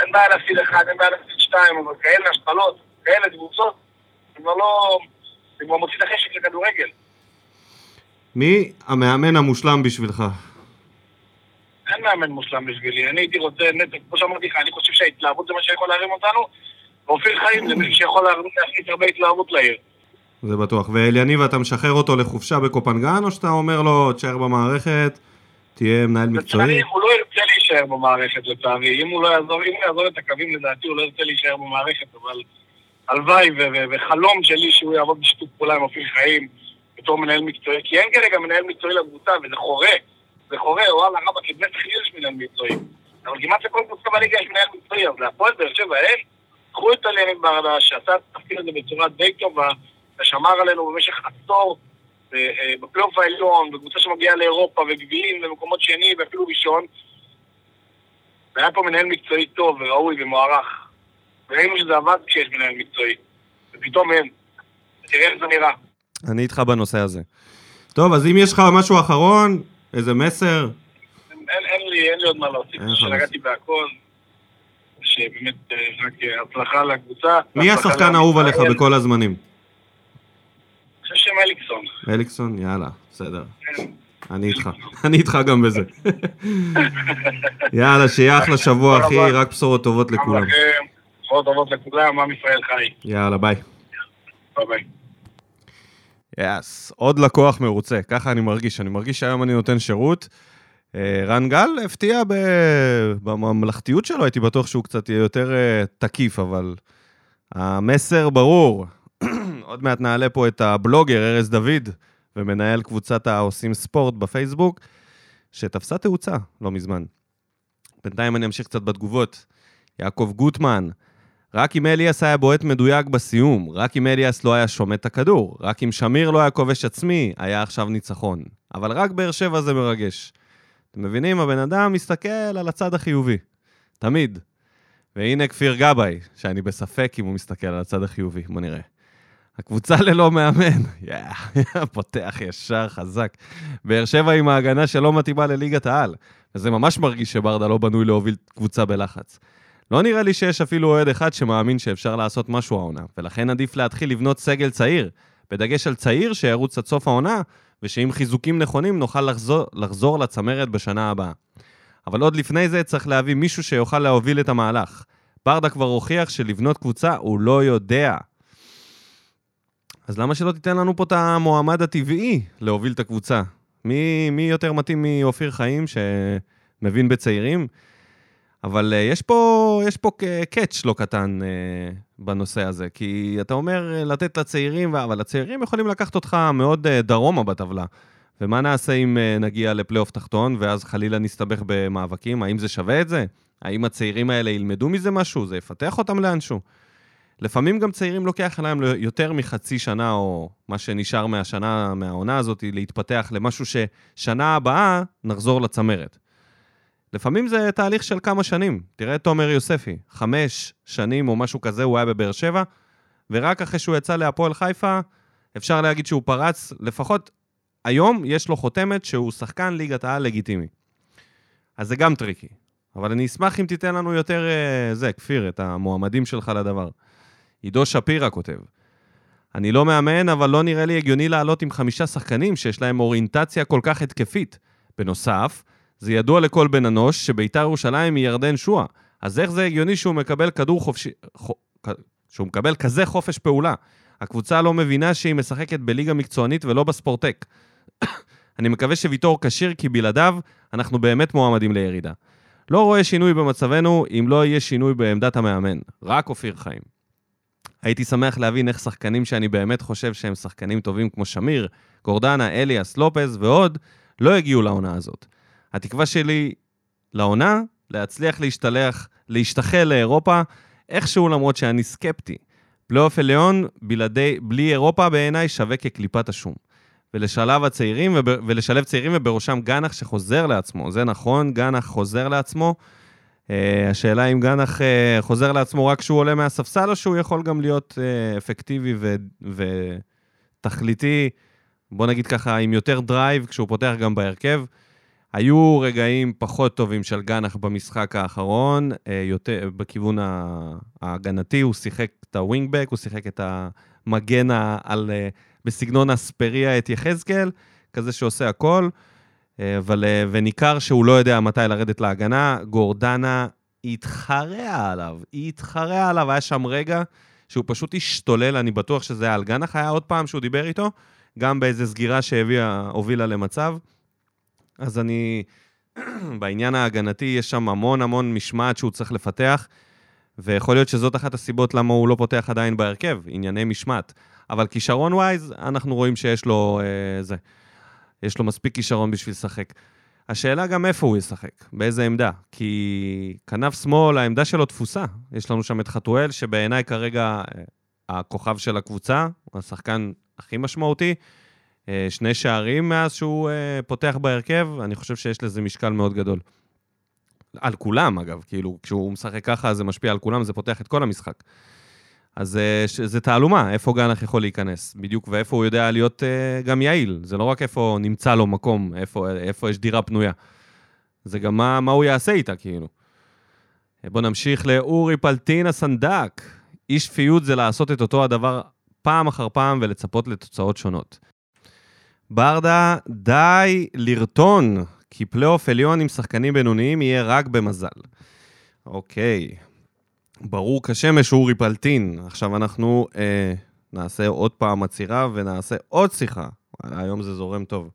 אין בעיה להפסיד אחד, אין בעיה להפסיד שתיים, אבל כאלה השפלות, כאלה קבוצות, זה כבר לא... זה כבר מוציא את החשק לכדורגל. מי המאמן המושלם בשבילך? אין מאמן מושלם בשבילי, אני הייתי רוצה נטו, כמו שאמרתי לך, אני חושב שההתלהבות זה מה שיכול להרים אותנו, ואופיר חיים זה מישהו שיכול להכניס הרבה התלהבות לעיר. זה בטוח. ואליניב, אתה משחרר אותו לחופשה בקופנגן, או שאתה אומר לו, תשאר במערכת, תהיה מנהל מקצועי? הוא לא ירצה להישאר במערכת לצערי. אם הוא לא יעזור, אם הוא יעזור את הקווים לדעתי, הוא לא ירצה להישאר במערכת, אבל הלוואי וחלום שלי שהוא יעבוד בשיתוף פעולה עם אופיר חיים. בתור מנהל מקצועי, כי אין כרגע מנהל מקצועי לקבוצה, וזה חורה. זה חורה, וואלה, רבא, כי בנס חיל יש מנהל מקצועי. אבל כמעט לכל קבוצה בליגה יש מנהל מקצועי, אז להפועל באר שבע אין. קחו את הלאמת ברדה, שעשה את התפקיד הזה בצורה די טובה, ושמר עלינו במשך עשור אה, בפלייאוף העליון, בקבוצה שמגיעה לאירופה, וגביעים, ומקומות שני, ואפילו ראשון. והיה פה מנהל מקצועי טוב, וראוי, ומוערך. וראינו שזה עבד כשיש מנהל מקצועי. ופתאום אין. תראה איך זה נראה. אני איתך בנושא הזה. טוב, אז אם יש לך משהו אחרון, איזה מסר? אין, אין, לי, אין לי עוד מה להוסיף, שנגעתי בהכל, שבאמת אה, רק אה, הצלחה לקבוצה. מי השחקן האהוב עליך בכל הזמנים? אני חושב שמליקסון. מליקסון? יאללה, בסדר. כן. אני איתך, אני איתך גם בזה. יאללה, שיהיה אחלה שבוע, אחי, רק בשורות טובות לכולם. בשורות טובות לכולם, עם ישראל חי. יאללה, ביי. ביי ביי. Yes, עוד לקוח מרוצה, ככה אני מרגיש, אני מרגיש שהיום אני נותן שירות. אה, רן גל הפתיע בממלכתיות שלו, הייתי בטוח שהוא קצת יהיה יותר אה, תקיף, אבל המסר ברור. עוד מעט נעלה פה את הבלוגר ארז דוד, ומנהל קבוצת העושים ספורט בפייסבוק, שתפסה תאוצה לא מזמן. בינתיים אני אמשיך קצת בתגובות. יעקב גוטמן, רק אם אליאס היה בועט מדויק בסיום, רק אם אליאס לא היה שומט את הכדור, רק אם שמיר לא היה כובש עצמי, היה עכשיו ניצחון. אבל רק באר שבע זה מרגש. אתם מבינים? הבן אדם מסתכל על הצד החיובי. תמיד. והנה כפיר גבאי, שאני בספק אם הוא מסתכל על הצד החיובי, בוא נראה. הקבוצה ללא מאמן, yeah, פותח ישר, חזק. באר שבע עם ההגנה שלא מתאימה לליגת העל, וזה ממש מרגיש שברדה לא בנוי להוביל קבוצה בלחץ. לא נראה לי שיש אפילו אוהד אחד שמאמין שאפשר לעשות משהו העונה, ולכן עדיף להתחיל לבנות סגל צעיר, בדגש על צעיר שירוץ עד סוף העונה, ושעם חיזוקים נכונים נוכל לחזור, לחזור לצמרת בשנה הבאה. אבל עוד לפני זה צריך להביא מישהו שיוכל להוביל את המהלך. ברדה כבר הוכיח שלבנות קבוצה הוא לא יודע. אז למה שלא תיתן לנו פה את המועמד הטבעי להוביל את הקבוצה? מי, מי יותר מתאים מאופיר חיים שמבין בצעירים? אבל uh, יש פה, יש פה קאץ' לא קטן uh, בנושא הזה, כי אתה אומר uh, לתת לצעירים, אבל הצעירים יכולים לקחת אותך מאוד uh, דרומה בטבלה. ומה נעשה אם uh, נגיע לפלייאוף תחתון, ואז חלילה נסתבך במאבקים? האם זה שווה את זה? האם הצעירים האלה ילמדו מזה משהו? זה יפתח אותם לאנשהו? לפעמים גם צעירים לוקח להם יותר מחצי שנה, או מה שנשאר מהשנה, מהעונה הזאת, להתפתח למשהו ששנה הבאה נחזור לצמרת. לפעמים זה תהליך של כמה שנים. תראה את תומר יוספי, חמש שנים או משהו כזה הוא היה בבאר שבע, ורק אחרי שהוא יצא להפועל חיפה, אפשר להגיד שהוא פרץ, לפחות היום יש לו חותמת שהוא שחקן ליגת העל לגיטימי. אז זה גם טריקי. אבל אני אשמח אם תיתן לנו יותר, אה, זה, כפיר, את המועמדים שלך לדבר. עידו שפירא כותב, אני לא מאמן, אבל לא נראה לי הגיוני לעלות עם חמישה שחקנים שיש להם אוריינטציה כל כך התקפית. בנוסף, זה ידוע לכל בן אנוש שביתר ירושלים היא ירדן שועה. אז איך זה הגיוני שהוא מקבל כדור חופשי... ח... שהוא מקבל כזה חופש פעולה? הקבוצה לא מבינה שהיא משחקת בליגה מקצוענית ולא בספורטק. אני מקווה שוויטור כשיר, כי בלעדיו אנחנו באמת מועמדים לירידה. לא רואה שינוי במצבנו אם לא יהיה שינוי בעמדת המאמן. רק אופיר חיים. הייתי שמח להבין איך שחקנים שאני באמת חושב שהם שחקנים טובים כמו שמיר, גורדנה, אליאס, לופז ועוד, לא הגיעו לעונה הזאת. התקווה שלי לעונה, להצליח להשתלח, להשתחל לאירופה, איכשהו למרות שאני סקפטי. פלייאוף עליון, בלעדי, בלי אירופה בעיניי שווה כקליפת השום. ולשלב הצעירים, ולשלב צעירים ובראשם גנאח שחוזר לעצמו. זה נכון, גנאח חוזר לעצמו. אה, השאלה אם גנאח אה, חוזר לעצמו רק כשהוא עולה מהספסל, או שהוא יכול גם להיות אה, אפקטיבי ו- ותכליתי, בוא נגיד ככה, עם יותר drive, כשהוא פותח גם בהרכב. היו רגעים פחות טובים של גנח במשחק האחרון, יותר בכיוון ההגנתי, הוא שיחק את הווינגבק, הוא שיחק את המגן על, בסגנון אספריה את יחזקאל, כזה שעושה הכל. אבל, וניכר שהוא לא יודע מתי לרדת להגנה, גורדנה התחרע עליו, התחרע עליו, היה שם רגע שהוא פשוט השתולל, אני בטוח שזה היה על גנח, היה עוד פעם שהוא דיבר איתו, גם באיזה סגירה שהובילה למצב. אז אני, בעניין ההגנתי, יש שם המון המון משמעת שהוא צריך לפתח, ויכול להיות שזאת אחת הסיבות למה הוא לא פותח עדיין בהרכב, ענייני משמעת. אבל כישרון ווייז, אנחנו רואים שיש לו אה, זה. יש לו מספיק כישרון בשביל לשחק. השאלה גם איפה הוא ישחק, באיזה עמדה. כי כנף שמאל, העמדה שלו תפוסה. יש לנו שם את חתואל, שבעיניי כרגע אה, הכוכב של הקבוצה, השחקן הכי משמעותי. אה, שני שערים מאז שהוא אה, פותח בהרכב, אני חושב שיש לזה משקל מאוד גדול. על כולם, אגב, כאילו, כשהוא משחק ככה, זה משפיע על כולם, זה פותח את כל המשחק. אז זה תעלומה, איפה גנח יכול להיכנס, בדיוק, ואיפה הוא יודע להיות גם יעיל. זה לא רק איפה נמצא לו מקום, איפה, איפה יש דירה פנויה. זה גם מה, מה הוא יעשה איתה, כאילו. בואו נמשיך לאורי פלטינה סנדק. אי שפיות זה לעשות את אותו הדבר פעם אחר פעם ולצפות לתוצאות שונות. ברדה, די לרטון, כי פלייאוף עליון עם שחקנים בינוניים יהיה רק במזל. אוקיי, ברור כשמש אורי פלטין. עכשיו אנחנו אה, נעשה עוד פעם עצירה ונעשה עוד שיחה. היום זה זורם טוב.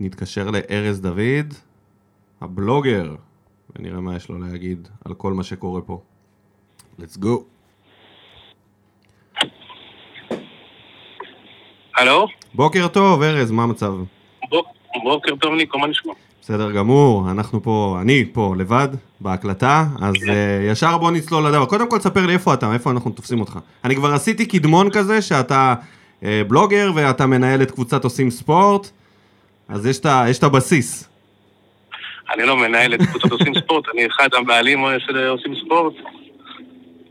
נתקשר לארז דוד, הבלוגר, ונראה מה יש לו להגיד על כל מה שקורה פה. let's go. הלו? בוקר טוב, ארז, מה המצב? בוקר טוב, ניקו, מה נשמע? בסדר גמור, אנחנו פה, אני פה לבד, בהקלטה, אז uh, ישר בוא נצלול לדבר. קודם כל תספר לי איפה אתה, איפה אנחנו תופסים אותך. אני כבר עשיתי קדמון כזה, שאתה uh, בלוגר ואתה מנהל את קבוצת עושים ספורט, אז יש את הבסיס. אני לא מנהל את קבוצת עושים ספורט, אני אחד הבעלים של עושים ספורט.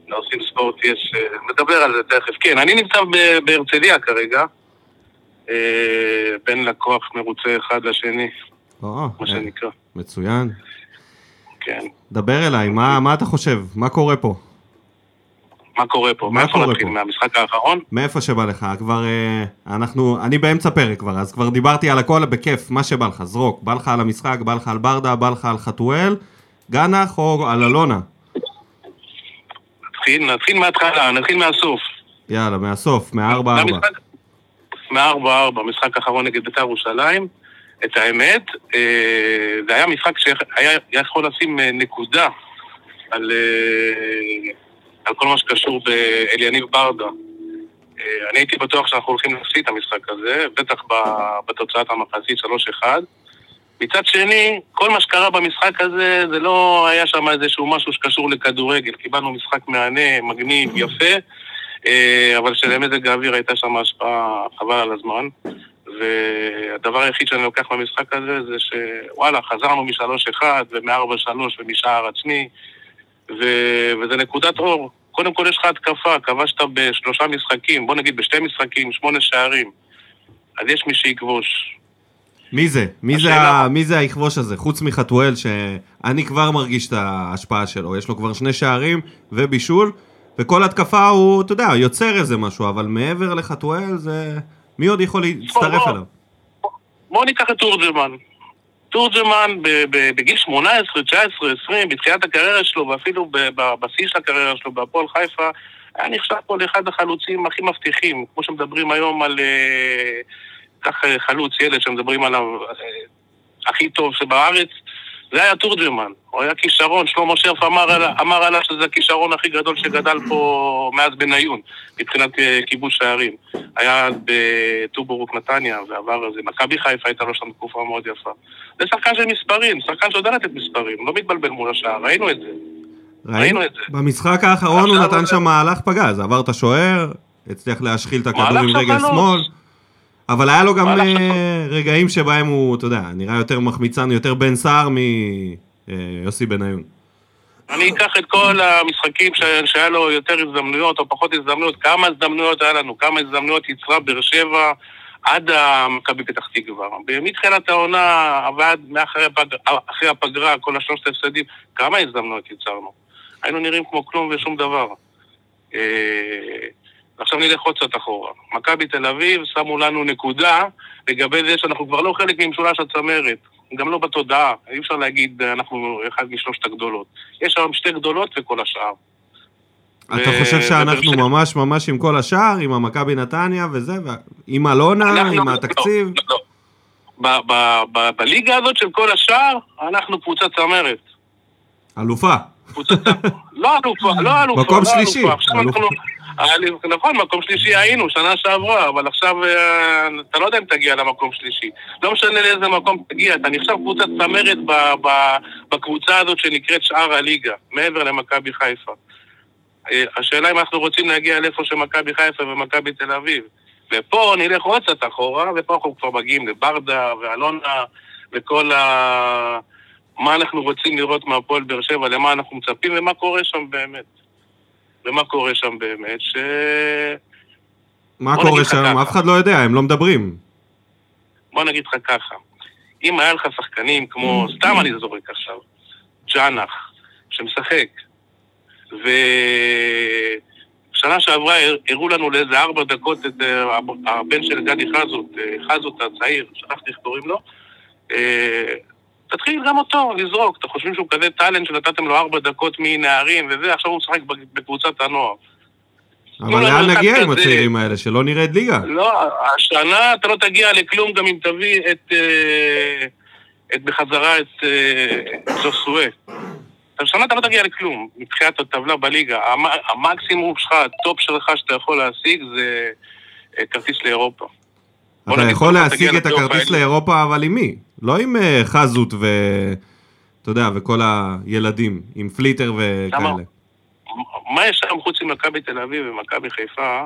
לעושים ספורט יש... נדבר על זה תכף. כן, אני נמצא בהרצליה כרגע, בין לקוח מרוצה אחד לשני. או, מה שנקרא. מצוין. כן. דבר אליי, מה, מה אתה חושב? מה קורה פה? מה קורה פה? מה מאיפה קורה נתחיל? פה? מהמשחק האחרון? מאיפה שבא לך? כבר, אה, אנחנו, אני באמצע פרק כבר, אז כבר דיברתי על הכל בכיף, מה שבא לך, זרוק. בא לך על המשחק, בא לך על ברדה, בא לך על חתואל, גנח או על אלונה? נתחיל, נתחיל מההתחלה, נתחיל מהסוף. יאללה, מהסוף, מהארבע ארבע. מהמשחק- מהארבע ארבע, משחק האחרון נגד בית"ר ירושלים. את האמת, אה, זה היה משחק שהיה יכול לשים אה, נקודה על, אה, על כל מה שקשור באליניב ברדה. אני הייתי בטוח שאנחנו הולכים להפסיד את המשחק הזה, בטח בתוצאת המחצית 3-1. מצד שני, כל מה שקרה במשחק הזה, זה לא היה שם איזשהו משהו שקשור לכדורגל. קיבלנו משחק מהנה, מגניב, יפה, אה, אבל שלמזג האוויר הייתה שם השפעה חבל על הזמן. והדבר היחיד שאני לוקח במשחק הזה זה שוואלה, חזרנו מ-3-1 ומ-4-3 ומשער עצמי, ו... וזה נקודת אור. קודם כל יש לך התקפה, כבשת בשלושה משחקים, בוא נגיד בשתי משחקים, שמונה שערים. אז יש מי שיכבוש. מי זה? מי זה, השאלה- ה... מי זה היכבוש הזה? חוץ מחתואל, שאני כבר מרגיש את ההשפעה שלו. יש לו כבר שני שערים ובישול, וכל התקפה הוא, אתה יודע, יוצר איזה משהו, אבל מעבר לחתואל זה... מי עוד יכול להצטרף. אליו? בואו ניקח את תורג'מן. תורג'מן בגיל 18, 19, 20, בתחילת הקריירה שלו, ואפילו ב- ב- בשיא של הקריירה שלו בהפועל חיפה, היה נחשב פה לאחד החלוצים הכי מבטיחים, כמו שמדברים היום על... אה, כך אה, חלוץ, ילד שמדברים עליו אה, הכי טוב שבארץ, זה היה תורג'מן. הוא היה כישרון, שלמה שרף אמר, אמר עליו שזה הכישרון הכי גדול שגדל פה מאז בניון, מבחינת אה, כיבוש שערים. היה בטובורוק נתניה, ועבר איזה, מכבי חיפה הייתה לו שם תקופה מאוד יפה. זה שחקן של מספרים, שחקן שיודע לתת מספרים, לא מתבלבל מול השער, ראינו את זה. ראינו את זה. במשחק האחרון הוא נתן שם מהלך פגז, עבר את השוער, הצליח להשחיל את הכדור עם רגל. שמאל. אבל היה לו גם אה, רגעים שבהם הוא, אתה יודע, נראה יותר מחמיצן, יותר בן סער מיוסי בניון. אני אקח את כל המשחקים ש... שהיה לו יותר הזדמנויות או פחות הזדמנויות, כמה הזדמנויות היה לנו, כמה הזדמנויות יצרה באר שבע עד מכבי פתח תקווה. מתחילת העונה ועד מאחרי הפג... אחרי הפגרה, כל השלושת ההפסדים, כמה הזדמנויות יצרנו. היינו נראים כמו כלום ושום דבר. עכשיו נלך עוד קצת אחורה. מכבי תל אביב שמו לנו נקודה לגבי זה שאנחנו כבר לא חלק ממשולש הצמרת. גם לא בתודעה, אי אפשר להגיד אנחנו אחד משלושת הגדולות. יש היום שתי גדולות וכל השאר. אתה ו- חושב שאנחנו ממש ממש עם כל השאר, עם המכבי נתניה וזה, עם אלונה, אנחנו- עם התקציב? לא, לא. ב- ב- ב- בליגה הזאת של כל השאר, אנחנו קבוצת צמרת. אלופה. לא אלופה, לא אלופה. מקום לא שלישי. אלופה. נכון, מקום שלישי היינו, שנה שעברה, אבל עכשיו אה, אתה לא יודע אם תגיע למקום שלישי. לא משנה לאיזה מקום תגיע, אתה נחשב קבוצת צמרת בקבוצה הזאת שנקראת שאר הליגה, מעבר למכבי חיפה. אה, השאלה אם אנחנו רוצים להגיע לאיפה שמכבי חיפה ומכבי תל אביב. ופה נלך עוד קצת אחורה, ופה אנחנו כבר מגיעים לברדה ואלונה וכל ה... מה אנחנו רוצים לראות מהפועל באר שבע, למה אנחנו מצפים ומה קורה שם באמת. ומה קורה שם באמת, ש... מה קורה שם? ככה. אף אחד לא יודע, הם לא מדברים. בוא נגיד לך ככה, אם היה לך שחקנים כמו, סתם אני זורק עכשיו, ג'אנח, שמשחק, ושנה שעברה הר- הראו לנו לאיזה ארבע דקות את אה, הב- הבן של גדי חזות, אה, חזות הצעיר, שכחתי איך קוראים לו, אה, תתחיל גם אותו לזרוק, אתם חושבים שהוא כזה טאלנט שנתתם לו ארבע דקות מנערים וזה, עכשיו הוא משחק בקבוצת הנוער. אבל לאן נגיע עם הצעירים האלה? שלא נרד ליגה. לא, השנה אתה לא תגיע לכלום גם אם תביא את, אה, את בחזרה את אה, ז'וסואה. השנה אתה לא תגיע לכלום מבחינת הטבלה בליגה. המ, המקסימום שלך, ה top שלך שאתה יכול להשיג זה אה, כרטיס לאירופה. אתה יכול להשיג את הכרטיס. לאירופה, אבל עם מי? לא עם אה, חזות ו... אתה יודע, וכל הילדים, עם פליטר וכאלה. מה יש שם חוץ ממכבי תל אביב ומכבי חיפה?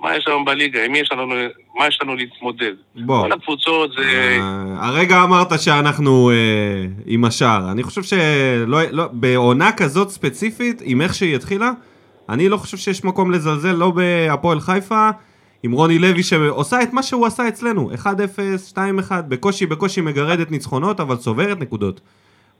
מה יש שם בליגה? עם מי יש לנו, מה יש לנו להתמודד? בוא. כל הקבוצות זה... אה, הרגע אמרת שאנחנו אה, עם השער. אני חושב שלא... לא, בעונה כזאת ספציפית, עם איך שהיא התחילה, אני לא חושב שיש מקום לזלזל, לא בהפועל חיפה, עם רוני לוי שעושה את מה שהוא עשה אצלנו, 1-0, 2-1, בקושי בקושי מגרדת ניצחונות, אבל צוברת נקודות.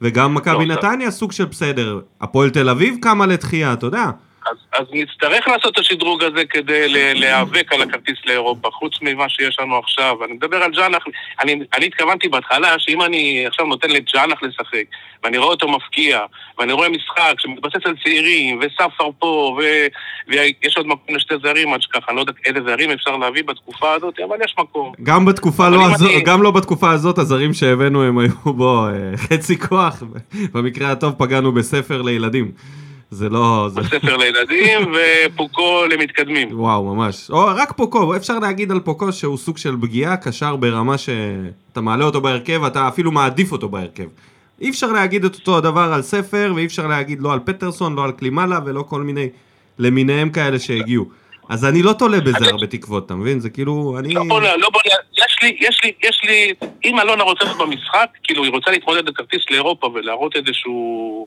וגם מכבי לא, נתניה סוג של בסדר. הפועל תל אביב קמה לתחייה, אתה יודע. אז, אז נצטרך לעשות את השדרוג הזה כדי להיאבק על הכרטיס לאירופה, חוץ ממה שיש לנו עכשיו. אני מדבר על ג'אנח, אני, אני התכוונתי בהתחלה שאם אני עכשיו נותן לג'אנח לשחק, ואני רואה אותו מפקיע, ואני רואה משחק שמתבסס על צעירים, וספר פה, ו, ויש עוד מקום לשתי זרים, עד שככה, אני לא יודע איזה זרים אפשר להביא בתקופה הזאת, אבל יש מקום. גם בתקופה לא הזו, אני- גם לא בתקופה הזאת, הזרים שהבאנו הם היו בו אה, חצי כוח. במקרה הטוב פגענו בספר לילדים. זה לא... זה... ספר לילדים ופוקו למתקדמים. וואו, ממש. או רק פוקו, אפשר להגיד על פוקו שהוא סוג של פגיעה, קשר ברמה שאתה מעלה אותו בהרכב, אתה אפילו מעדיף אותו בהרכב. אי אפשר להגיד את אותו הדבר על ספר, ואי אפשר להגיד לא על פטרסון, לא על קלימלה, ולא כל מיני למיניהם כאלה שהגיעו. אז אני לא תולה בזה הרבה תקוות, אתה מבין? זה כאילו, אני... לא בוא, נ- לא בוא, נ- יש לי, יש לי, יש לי, אם אלונה רוצה להיות במשחק, כאילו היא רוצה להתמודד בכרטיס לאירופה ולהראות איזשהו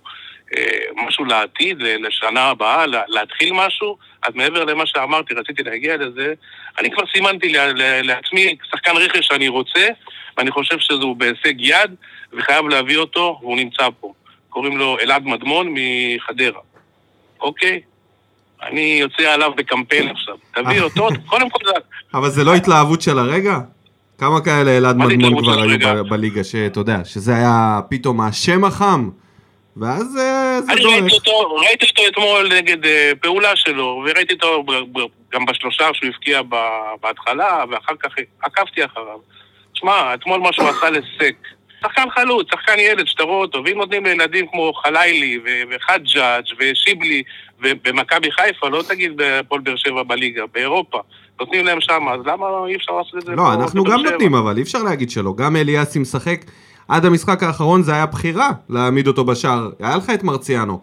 משהו לעתיד, ל- לשנה הבאה, לה- להתחיל משהו, אז מעבר למה שאמרתי, רציתי להגיע לזה, אני כבר סימנתי לעצמי שחקן רכש שאני רוצה, ואני חושב שהוא בהישג יד, וחייב להביא אותו, והוא נמצא פה. קוראים לו אלעד מדמון מחדרה, אוקיי? אני יוצא עליו בקמפיין עכשיו. תביא אותו, קודם כל... אבל זה לא התלהבות של הרגע? כמה כאלה אלעד מדמון כבר היו בליגה, שאתה יודע, שזה היה פתאום השם החם, ואז אה, זה אני דורך. ראיתי אותו, ראיתי אותו אתמול נגד אה, פעולה שלו, וראיתי אותו גם בשלושה שהוא הבקיע בהתחלה, ואחר כך עקבתי אחריו. שמע, אתמול מה שהוא עשה לסק. שחקן חלוץ, שחקן ילד, שאתה רואה אותו, ואם נותנים לילדים כמו חלילי וחג'אג' ושיבלי ובמכבי חיפה, לא תגיד בהפועל באר שבע בליגה, באירופה, נותנים להם שם, אז למה אי אפשר לעשות את זה לא, אנחנו גם? נותנים, אבל אי אפשר להגיד שלא. גם אליאסי משחק, עד המשחק האחרון זה היה בחירה להעמיד אותו בשער. היה לך את מרציאנו.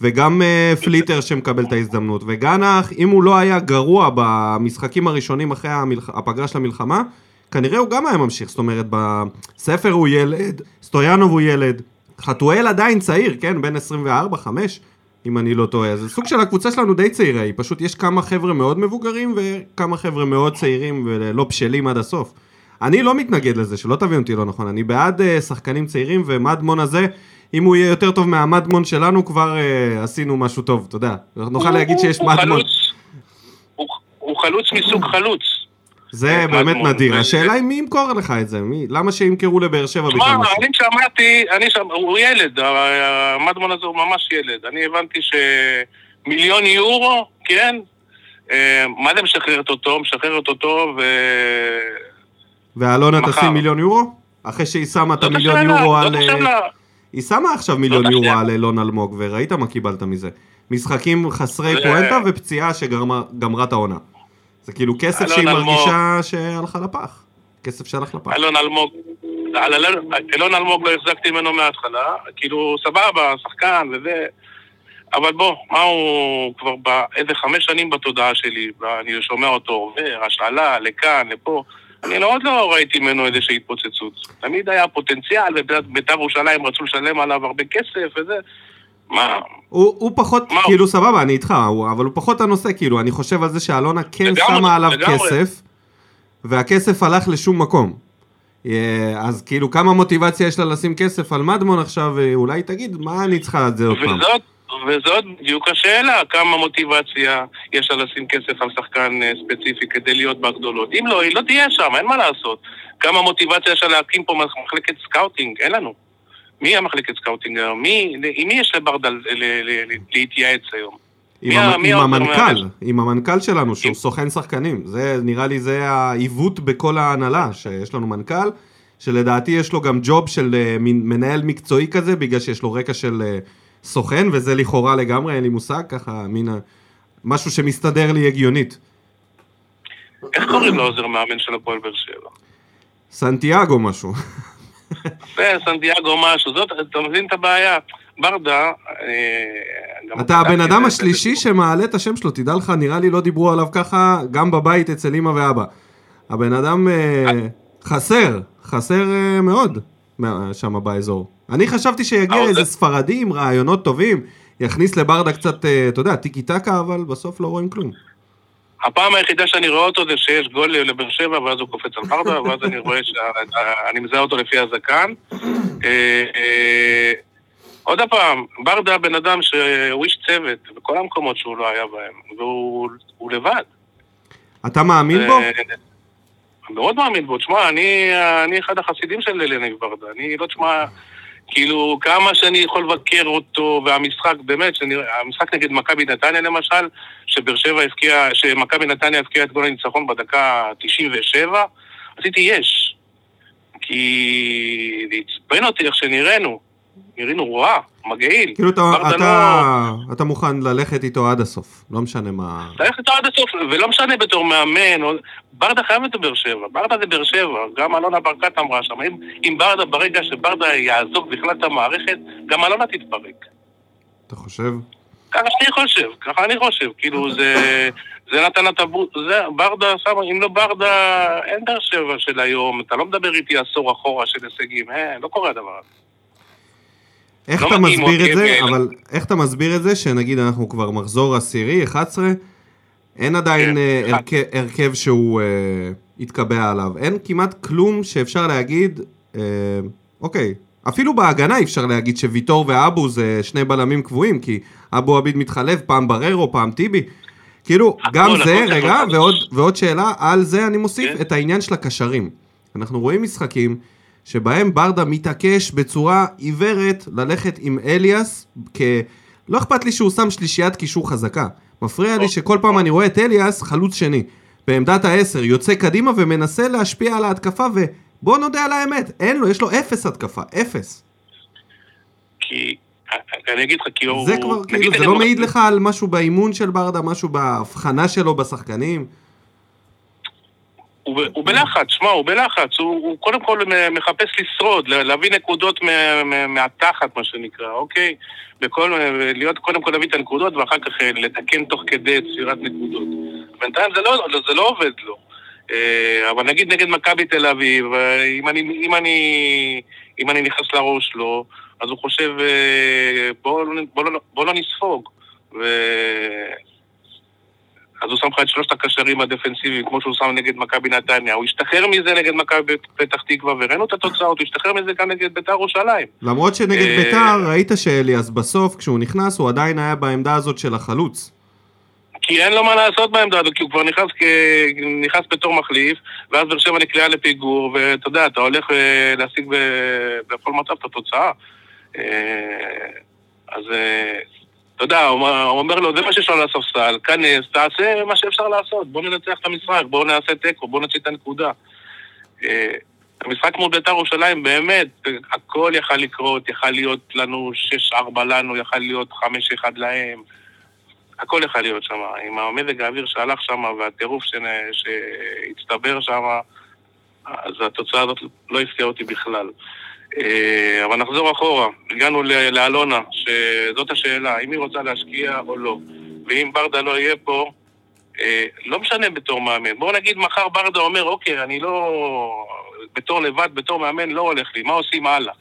וגם אה, פליטר שמקבל את ההזדמנות. וגנח, אם הוא לא היה גרוע במשחקים הראשונים אחרי המלח... הפגרה של המלחמה, כנראה הוא גם היה ממשיך. זאת אומרת, בספר הוא ילד, סטויאנוב הוא ילד, חתואל עדיין צעיר, כן? בן 24, 5, אם אני לא טועה. זה סוג של הקבוצה שלנו די צעירה, היא פשוט יש כמה חבר'ה מאוד מבוגרים וכמה חבר'ה מאוד צעירים ולא בשלים עד הסוף. אני לא מתנגד לזה, שלא תבין אותי לא נכון, אני בעד uh, שחקנים צעירים ומדמון הזה, אם הוא יהיה יותר טוב מהמדמון שלנו, כבר uh, עשינו משהו טוב, אתה יודע. נוכל להגיד שיש הוא מדמון. חלוץ, הוא- הוא חלוץ מסוג חלוץ. זה מדמון, באמת נדיר. השאלה היא מי ימכור לך את זה? מי? למה שימכרו לבאר שבע בכלל? משהו? אני שמעתי, אני שם, הוא ילד, המדמון הזה הוא ממש ילד. אני הבנתי שמיליון יורו, כן? אה, מה זה משחררת אותו? משחררת אותו ו... ואלונה. תשים מיליון יורו? אחרי שהיא שמה את המיליון יורו על... אה. היא שמה עכשיו מיליון יורו. על אילון אלמוג, וראית מה קיבלת מזה. משחקים חסרי פואנטה ופציעה שגמרה את העונה. זה כאילו כסף שהיא. מרגישה שהלכה לפח. כסף שהלך לפח. אלון אלמוג, אלון- אלמוג לא החזקתי ממנו מההתחלה, כאילו סבבה, שחקן וזה, אבל בוא, מה הוא כבר באיזה חמש שנים בתודעה שלי, ואני שומע אותו עובר, השאלה, לכאן, לפה, אני לא, עוד לא ראיתי ממנו איזושהי התפוצצות. תמיד היה פוטנציאל, ובית"ר ירושלים רצו לשלם עליו הרבה כסף וזה, מה, הוא, הוא פחות, מה? כאילו סבבה, אני איתך, הוא, אבל הוא פחות הנושא, כאילו, אני חושב על זה שאלונה כן לגמרי, שמה עליו לגמרי. כסף, והכסף הלך לשום מקום. אה, אז כאילו, כמה מוטיבציה יש לה לשים כסף על מדמון עכשיו, אה, אולי תגיד, מה אני צריכה את זה עוד פעם? וזאת, וזאת בדיוק השאלה, כמה מוטיבציה יש לה לשים כסף על שחקן אה, ספציפי כדי להיות בגדולות. אם לא, היא לא תהיה שם, אין מה לעשות. כמה מוטיבציה יש לה להקים פה מחלקת scouting, אין לנו. מי המחלקת scouting היום? מי, עם מי יש לברדה ל- ל- ל- להתייעץ היום? עם, מי המ... מי עם המנכ"ל, מאמן? עם המנכ"ל שלנו, שהוא סוכן שחקנים. זה, נראה לי, זה העיוות בכל ההנהלה, שיש לנו מנכ"ל, שלדעתי יש לו גם job של אה, מנהל מקצועי כזה, בגלל שיש לו רקע של אה, סוכן, וזה לכאורה לגמרי, אין לי מושג, ככה, מין ה- משהו שמסתדר לי הגיונית. איך קוראים לעוזר מאמן של הפועל באר שבע? סנטיאגו משהו. כן, סנטיאגו משהו, זאת, אתה מבין את הבעיה? ברדה... אה, אתה הבן אדם השלישי. שמעלה את השם שלו, תדע לך, נראה לי לא דיברו עליו ככה גם בבית אצל אמא ואבא. הבן אדם אה, חסר, חסר אה, מאוד שם באזור. אני חשבתי שיגיע איזה ספרדי עם רעיונות טובים, יכניס לברדה קצת, אה, אתה יודע, טיקי טקה, אבל בסוף לא רואים כלום. הפעם היחידה שאני רואה אותו זה שיש גול לבאר שבע ואז הוא קופץ על ברדה ואז אני רואה שאני מזהה אותו לפי הזקן. אה, אה, עוד פעם, ברדה בן אדם שהוא איש צוות בכל המקומות שהוא לא היה בהם והוא הוא לבד. אתה מאמין בו? מאוד מאמין בו. תשמע, אני, אני אחד החסידים של אליניב ברדה. אני לא תשמע, כאילו, כמה שאני יכול לבקר אותו, והמשחק, באמת, שאני, המשחק נגד מכבי נתניה למשל, שבאר שבע הבקיע, שמכבי נתניה הבקיעה את גול הניצחון בדקה 97, עשיתי יש. כי זה עצבן אותי איך שנראינו. נראינו רע, מגעיל. כאילו אתה, אתה, אתה מוכן ללכת איתו עד הסוף, לא משנה מה... ללכת איתו עד הסוף, ולא משנה בתור מאמן, או... ברדה חייב את באר שבע, ברדה זה באר שבע, גם אלונה ברקת אמרה שם, אם, אם ברדה, ברגע שברדה יעזוב בכלל את המערכת, גם אלונה תתפרק. אתה חושב? ככה אני חושב, ככה אני חושב, כאילו זה, זה נתן הטבור, זה ברדה שם, אם לא ברדה, אין באר שבע של היום, אתה לא מדבר איתי עשור אחורה של הישגים, אה, לא קורה הדבר הזה. איך לא אתה מסביר את זה, אבל- אבל איך אתה מסביר את זה שנגיד אנחנו כבר מחזור עשירי, 11, אין עדיין כן, אה. הרכב- הרכב שהוא אה, התקבע עליו, אין כמעט כלום שאפשר להגיד, אה, אוקיי, אפילו בהגנה אי אפשר להגיד שוויטור ואבו זה שני בלמים קבועים, כי אבו עביד מתחלף, פעם בררו, פעם טיבי. כאילו, גם הכל זה, צריך רגע. ועוד, ועוד שאלה, על זה אני מוסיף כן. את העניין של הקשרים. אנחנו רואים משחקים שבהם ברדה מתעקש בצורה עיוורת ללכת עם אליאס, כ... לא אכפת לי שהוא שם שלישיית קישור חזקה. מפריע לי שכל פעם אני רואה את אליאס חלוץ שני, בעמדת העשר, יוצא קדימה ומנסה להשפיע על ההתקפה, ובוא נודה על האמת, אין לו, יש לו אפס התקפה, אפס. כי, אני אגיד לך, כי הוא... זה כבר, כאילו, זה לא מעיד לך על משהו באימון של ברדה, משהו בהבחנה שלו בשחקנים? הוא, הוא בלחץ, שמע, הוא בלחץ, הוא, הוא קודם כל מחפש לשרוד, לה- להביא נקודות מה, מה, מהתחת, מה שנקרא, אוקיי? בכל, להיות קודם כל להביא את הנקודות ואחר כך אה, לתקן תוך כדי צבירת נקודות. בינתיים זה לא, זה לא עובד לו. אה, אבל נגיד נגד מכבי תל אביב, אה, אם אני, אם, אני, אם אני נכנס לראש שלו, אז הוא חושב, בוא, לא- בוא, לא, בוא לא נספוג. ו... אז הוא שם לך את שלושת הקשרים הדפנסיביים, כמו שהוא שם נגד מכבי נתניה. הוא השתחרר מזה נגד מכבי פתח תקווה, וראינו את התוצאות, הוא השתחרר מזה גם נגד בית"ר ירושלים. למרות שנגד אה, ביתר, ראית שאליאס בסוף, כשהוא נכנס, הוא עדיין היה בעמדה הזאת של החלוץ. כי אין לו מה לעשות בעמדה הזאת, כי הוא כבר נכנס, כ... נכנס בתור מחליף, ואז באר שבע נקלעה לפיגור, ואתה יודע, אתה הולך אה, להשיג ב... בכל מצב את התוצאה. אה, אז אתה יודע, הוא אומר- לו, זה מה שיש לו על הספסל, כנס, תעשה מה שאפשר לעשות, בוא ננצח את המשחק, בוא נעשה תיקו, בוא נוציא את הנקודה. אה, המשחק מול בית"ר ירושלים, באמת, הכל יכל לקרות, יכל להיות לנו 6-4 לנו, יכל להיות 5-1 להם. הכל יכול להיות שם, עם המזג האוויר שהלך שם והטירוף שהצטבר שם, אז התוצאה הזאת לא הפתיעה אותי בכלל. אה, אבל נחזור אחורה, הגענו לאלונה, שזאת השאלה, אם היא רוצה להשקיע או לא. ואם ברדה לא יהיה פה, אה, לא משנה בתור מאמן. בואו נגיד מחר ברדה אומר, אוקיי, אני לא... בתור לבד, בתור מאמן, לא הולך לי, מה עושים הלאה?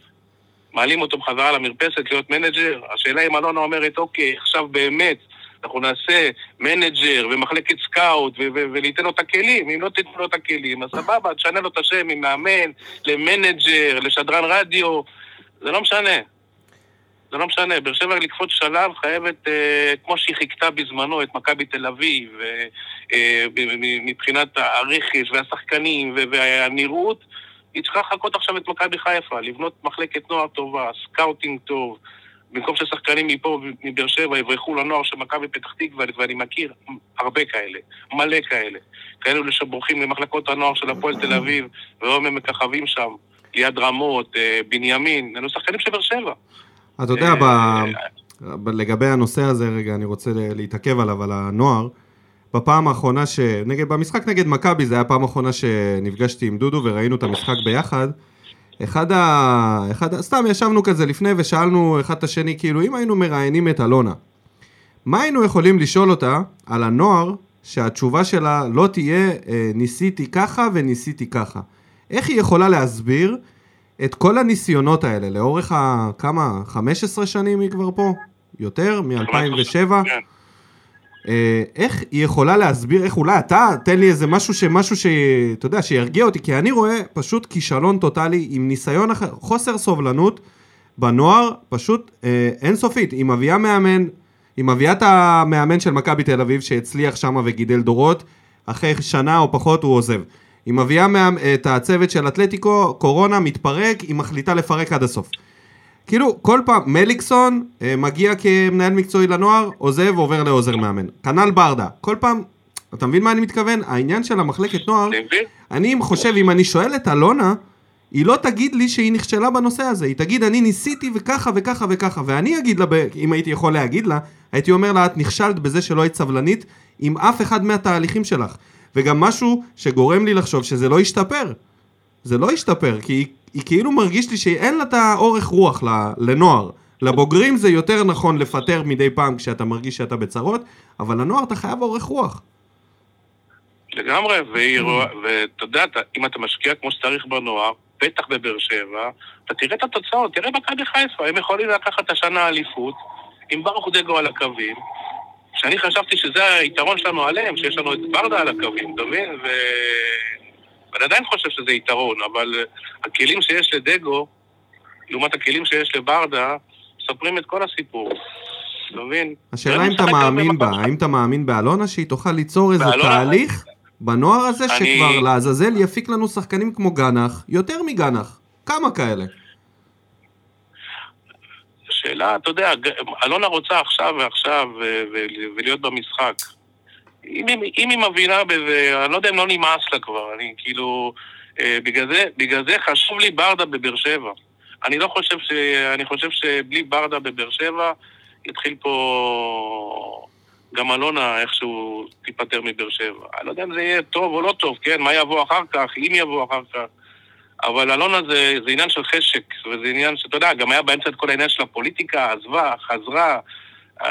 מעלים אותו בחזרה למרפסת להיות מנג'ר? השאלה אם אלונה אומרת, אוקיי, עכשיו באמת, אנחנו נעשה מנג'ר ומחלקת scout וניתן לו את הכלים. אם לא תיתנו לו את הכלים, אז סבבה, תשנה לו את השם ממאמן למנג'ר, לשדרן רדיו, זה לא משנה. זה לא משנה. באר שבע לקפוץ שלב חייבת, אה, כמו שהיא חיקתה בזמנו את מכבי תל אביב, אה, אה, מבחינת הרכש והשחקנים והנראות, היא צריכה לחקות עכשיו את מכבי חיפה, לבנות מחלקת נוער טובה, scouting טוב. במקום ששחקנים מפה, מבאר שבע, יברחו לנוער של מכבי פתח תקווה, ואני מכיר הרבה כאלה, מלא כאלה. כאלו שבורחים למחלקות הנוער של הפועל תל אביב, והיום הם מככבים שם, ליד רמות, אה, בנימין, אלו שחקנים של באר שבע. אתה יודע, אה, ב... לגבי הנושא הזה, רגע, אני רוצה להתעכב עליו, על הנוער. בפעם האחרונה ש... נגד, במשחק נגד מכבי, זה היה הפעם האחרונה שנפגשתי עם דודו וראינו את המשחק ביחד. אחד ה... אחד ה... סתם ישבנו כזה לפני ושאלנו אחד את השני, כאילו, אם היינו מראיינים את אלונה, מה היינו יכולים לשאול אותה על הנוער שהתשובה שלה לא תהיה אה, ניסיתי ככה וניסיתי ככה? איך היא יכולה להסביר את כל הניסיונות האלה לאורך ה... כמה? 15 שנים היא כבר פה? יותר? מ-2007? כן. אה, איך היא יכולה להסביר, איך אולי אתה, תן לי איזה משהו שמשהו ש... אתה יודע, שירגיע אותי, כי אני רואה פשוט כישלון טוטאלי עם ניסיון אחר, חוסר סובלנות בנוער, פשוט אה, אינסופית. היא מביאה מאמן, היא מביאה את המאמן של מכבי תל אביב שהצליח שם וגידל דורות, אחרי שנה או פחות הוא עוזב. היא מביאה מאמ... את הצוות של אתלטיקו, קורונה, מתפרק, היא מחליטה לפרק עד הסוף. כאילו, כל פעם, מליקסון אה, מגיע כמנהל מקצועי לנוער, עוזב, עובר לעוזר מאמן. כנ"ל ברדה. כל פעם, אתה מבין מה אני מתכוון? העניין של המחלקת נוער, אני חושב, אם אני שואל את אלונה, היא לא תגיד לי שהיא נכשלה בנושא הזה, היא תגיד, אני ניסיתי וככה וככה וככה, ואני אגיד לה, אם הייתי יכול להגיד לה, הייתי אומר לה, את נכשלת בזה שלא היית סבלנית עם אף אחד מהתהליכים שלך. וגם משהו שגורם לי לחשוב שזה לא ישתפר. זה לא ישתפר, כי היא, היא כאילו מרגיש לי שאין לה את האורך רוח ל- לנוער. לבוגרים זה יותר נכון לפטר מדי פעם כשאתה מרגיש שאתה בצרות, אבל לנוער אתה חייב אורך רוח. לגמרי, ואתה יודע, אם אתה משקיע כמו שצריך בנוער, בטח בבאר שבע, אתה תראה את התוצאות, תראה מכבי חיפה, הם יכולים לקחת השנה האליפות עם ברוך דגו על הקווים, שאני חשבתי שזה היתרון שלנו עליהם, שיש לנו את ברדה על הקווים, אתה מבין? ואני עדיין חושב שזה יתרון, אבל הכלים שיש לדגו, לעומת הכלים שיש לברדה, מספרים את כל הסיפור. אתה מבין? השאלה אם אתה מאמין בה, האם אתה מאמין באלונה שהיא תוכל ליצור איזה? תהליך בנוער הזה שכבר לעזאזל יפיק לנו שחקנים כמו גנח, יותר מגנח, כמה כאלה? שאלה, אתה יודע, אלונה רוצה עכשיו ועכשיו ו- ולהיות במשחק. אם, היא- אם היא מבינה בזה, אני לא יודע אם לא נמאס לה כבר, אני כאילו... אה, בגלל זה, בגלל זה חשוב לי ברדה בבאר שבע. אני לא חושב ש... אני חושב שבלי ברדה בבאר שבע יתחיל פה גם אלונה איכשהו תיפטר מבאר שבע. אני לא יודע אם זה יהיה טוב או לא טוב, כן? מה יבוא אחר כך, אם יבוא אחר כך. אבל אלונה זה, זה עניין של חשק, וזה עניין שאתה יודע, גם היה באמצע את כל העניין של הפוליטיקה, עזבה, חזרה, אה,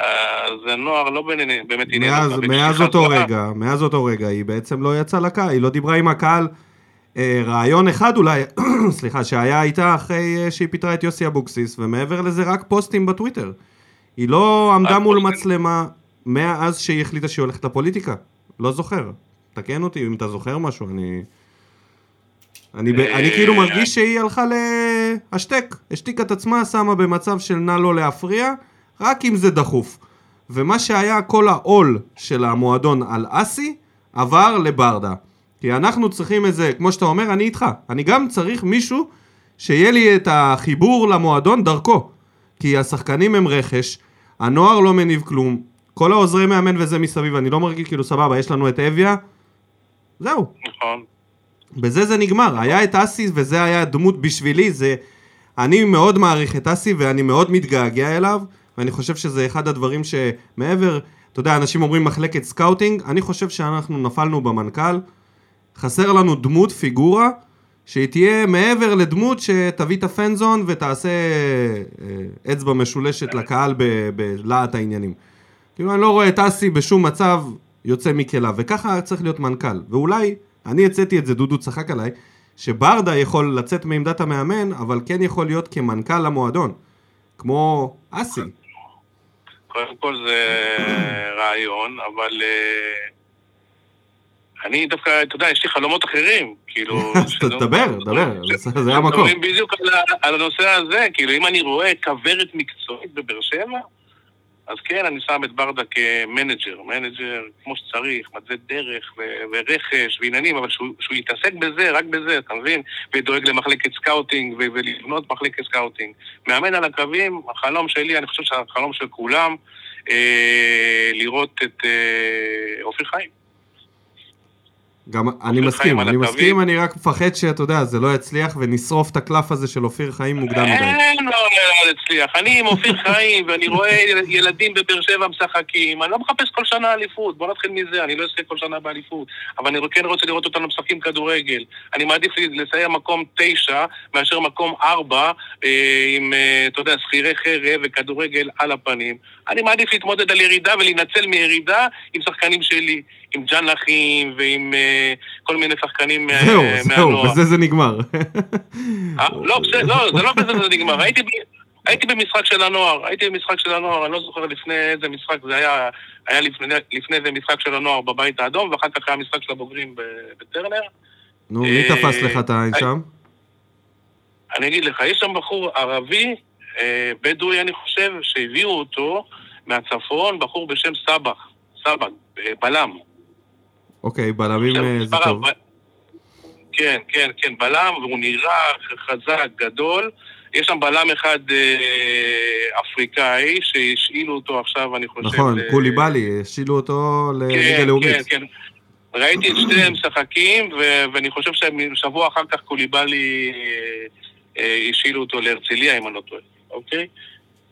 זה נוער לא באמת עניין אותה. מאז אותו רגע, מאז אותו רגע, היא בעצם לא יצאה לקהל, היא לא דיברה עם הקהל. אה, רעיון אחד אולי, סליחה, שהיה איתה אחרי אה, שהיא פיטרה את יוסי אבוקסיס, ומעבר לזה רק פוסטים בטוויטר. היא לא עמדה מול. מצלמה מאז שהיא החליטה שהיא הולכת לפוליטיקה. לא זוכר. תקן אותי אם אתה זוכר משהו, אני... אני, ב... אה, אני כאילו מרגיש שהיא הלכה להשתק, השתיקה את עצמה, שמה במצב של נא לא להפריע, רק אם זה דחוף. ומה שהיה כל העול של המועדון על אסי, עבר לברדה. כי אנחנו צריכים איזה, כמו שאתה אומר, אני איתך. אני גם צריך מישהו שיהיה לי את החיבור למועדון דרכו. כי השחקנים הם רכש, הנוער לא מניב כלום, כל העוזרי מאמן וזה מסביב, אני לא מרגיש כאילו סבבה, יש לנו את אביה, זהו. נכון. בזה זה נגמר, היה את אסי וזה היה דמות בשבילי, זה... אני מאוד מעריך את אסי ואני מאוד מתגעגע אליו, ואני חושב שזה אחד הדברים שמעבר, אתה יודע, אנשים אומרים מחלקת סקאוטינג, אני חושב שאנחנו נפלנו במנכ"ל, חסר לנו דמות, פיגורה, שהיא תהיה מעבר לדמות שתביא את הפנזון ותעשה אה, אצבע משולשת לקהל בלהט העניינים. כאילו, אני לא רואה את אסי בשום מצב יוצא מכליו, וככה צריך להיות מנכ"ל. ואולי, אני הצאתי את זה, דודו צחק עליי, שברדה יכול לצאת מעמדת המאמן, אבל כן יכול להיות כמנכ"ל למועדון. כמו אסי. קודם כל זה רעיון, אבל אה, אני דווקא, אתה יודע, יש לי חלומות אחרים, כאילו... תדבר, דבר, זה- המקום. בדיוק על הנושא הזה, כאילו אם אני רואה כוורת מקצועית בבאר שבע, אז כן, אני שם את ברדה כמנג'ר, מנג'ר כמו שצריך, מתווה דרך ו- ורכש ועניינים, אבל שהוא, שהוא יתעסק בזה, רק בזה, אתה מבין? ודואג למחלקת סקאוטינג ו- ולבנות מחלקת סקאוטינג. מאמן על הקווים, החלום שלי, אני חושב שהחלום של כולם, אה, לראות את אה, אופיר חיים. גם אני מסכים, אני. מסכים, אני רק מפחד שאתה יודע, זה לא יצליח ונשרוף את הקלף הזה של אופיר חיים מוקדם מדי. אין לו לאן הצליח. אני עם אופיר חיים, ואני רואה ילדים בבאר שבע משחקים. אני לא מחפש כל שנה אליפות, בוא נתחיל מזה, אני לא אעשה כל שנה באליפות. אבל אני כן רוצה לראות אותנו משחקים כדורגל. אני מעדיף לסיים מקום תשע, מאשר מקום ארבע, אה, עם, אה, אתה יודע, שכירי חרב וכדורגל על הפנים. אני מעדיף להתמודד על ירידה ולהינצל מירידה עם שחקנים שלי. עם ג'אן לחים ועם אה, כל מיני שחקנים אה, זהו, זהו, מהנוער. בזה זה נגמר. אה, לא, לא, זה לא בזה זה נגמר. הייתי, במשחק של הנוער, הייתי במשחק של הנוער, אני לא זוכר לפני איזה משחק זה היה, היה לפני, לפני זה משחק של הנוער בבית האדום, ואחר כך היה משחק של הבוגרים בטרנר. נו, מי תפס לך את העין שם? אני אגיד לך, יש שם בחור ערבי, בדואי אני חושב, שהביאו אותו מהצפון, בחור בשם סבח, סבח, בלם. אוקיי, בלמים עכשיו, אה, זה טוב. כן, כן, כן, בלם, והוא נראה חזק, גדול. יש שם בלם אחד אה, אפריקאי, שהשאילו אותו עכשיו, אני חושב... נכון, ל- קוליבאלי, השילו אותו לליגה כן, לאומית. כן, כן. ראיתי את שניהם משחקים, ו- ואני חושב ששבוע אחר כך קוליבאלי אה, אה, השאילו אותו להרצליה, אם אני לא טועה, אוקיי?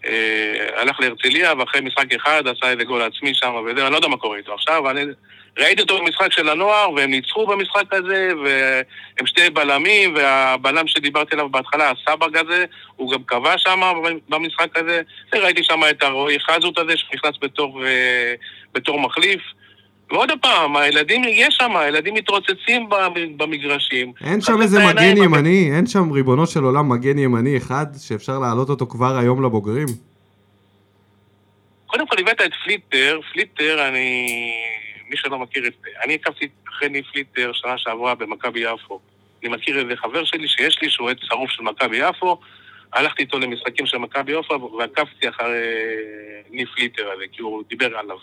אה, הלך להרצליה, ואחרי משחק אחד עשה איזה גול עצמי שם וזה, אני לא יודע מה קורה איתו עכשיו, אני ראיתי אותו במשחק של הנוער, והם ניצחו במשחק הזה, והם שתי בלמים, והבלם שדיברתי עליו בהתחלה, הסבג הזה, הוא גם כבש שם במשחק הזה. ראיתי שם את הרועי חזות הזה, שנכנס בתור, אה, בתור מחליף. ועוד פעם, הילדים, יש שם, הילדים מתרוצצים במ- במגרשים. אין שם איזה מגן ימני, אין שם ריבונו של עולם מגן ימני אחד שאפשר להעלות אותו כבר היום לבוגרים? קודם כל הבאת את פליטר, פליטר, אני... מי שלא מכיר את... אני עקבתי אחרי ניב פליטר שנה שעברה במכבי יפו. אני מכיר איזה חבר שלי שיש לי שהוא עד שרוף של מכבי יפו, הלכתי איתו למשחקים של מכבי יפו ועקבתי אחרי ניב פליטר הזה, כי הוא דיבר עליו.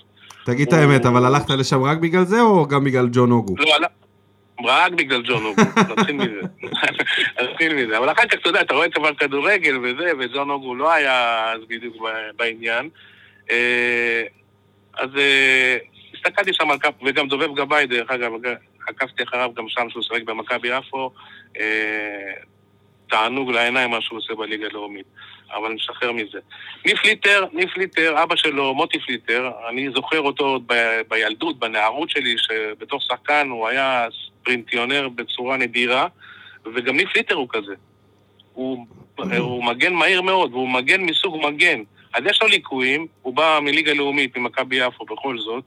תגיד את האמת, אבל הלכת לשם רק בגלל זה או גם בגלל ג'ון אוגו? לא. רק בגלל ג'ון אוגו, נתחיל מזה. נתחיל מזה. אבל אחר כך, אתה יודע, אתה רואה כבר כדורגל וזה, וג'ון אוגו לא היה אז בדיוק בעניין. אה, אז אה, הסתכלתי שם על כף, וגם דובב גבאי, דרך אגב, עקבתי אחריו גם שם שהוא שיחק במכבי יפו. אה, תענוג לעיניים מה שהוא עושה בליגה הלאומית. אבל נשחרר מזה. ניב פליטר, ניב פליטר, אבא שלו, מוטי פליטר, אני זוכר אותו עוד ב- בילדות, בנערות שלי, שבתור שחקן הוא היה ספרינטיונר בצורה נדירה, וגם ניף הוא כזה. הוא, הוא מגן מהיר מאוד, והוא מגן מסוג מגן. אז יש לו ליקויים, הוא בא מליגה לאומית, ממכבי יפו בכל זאת,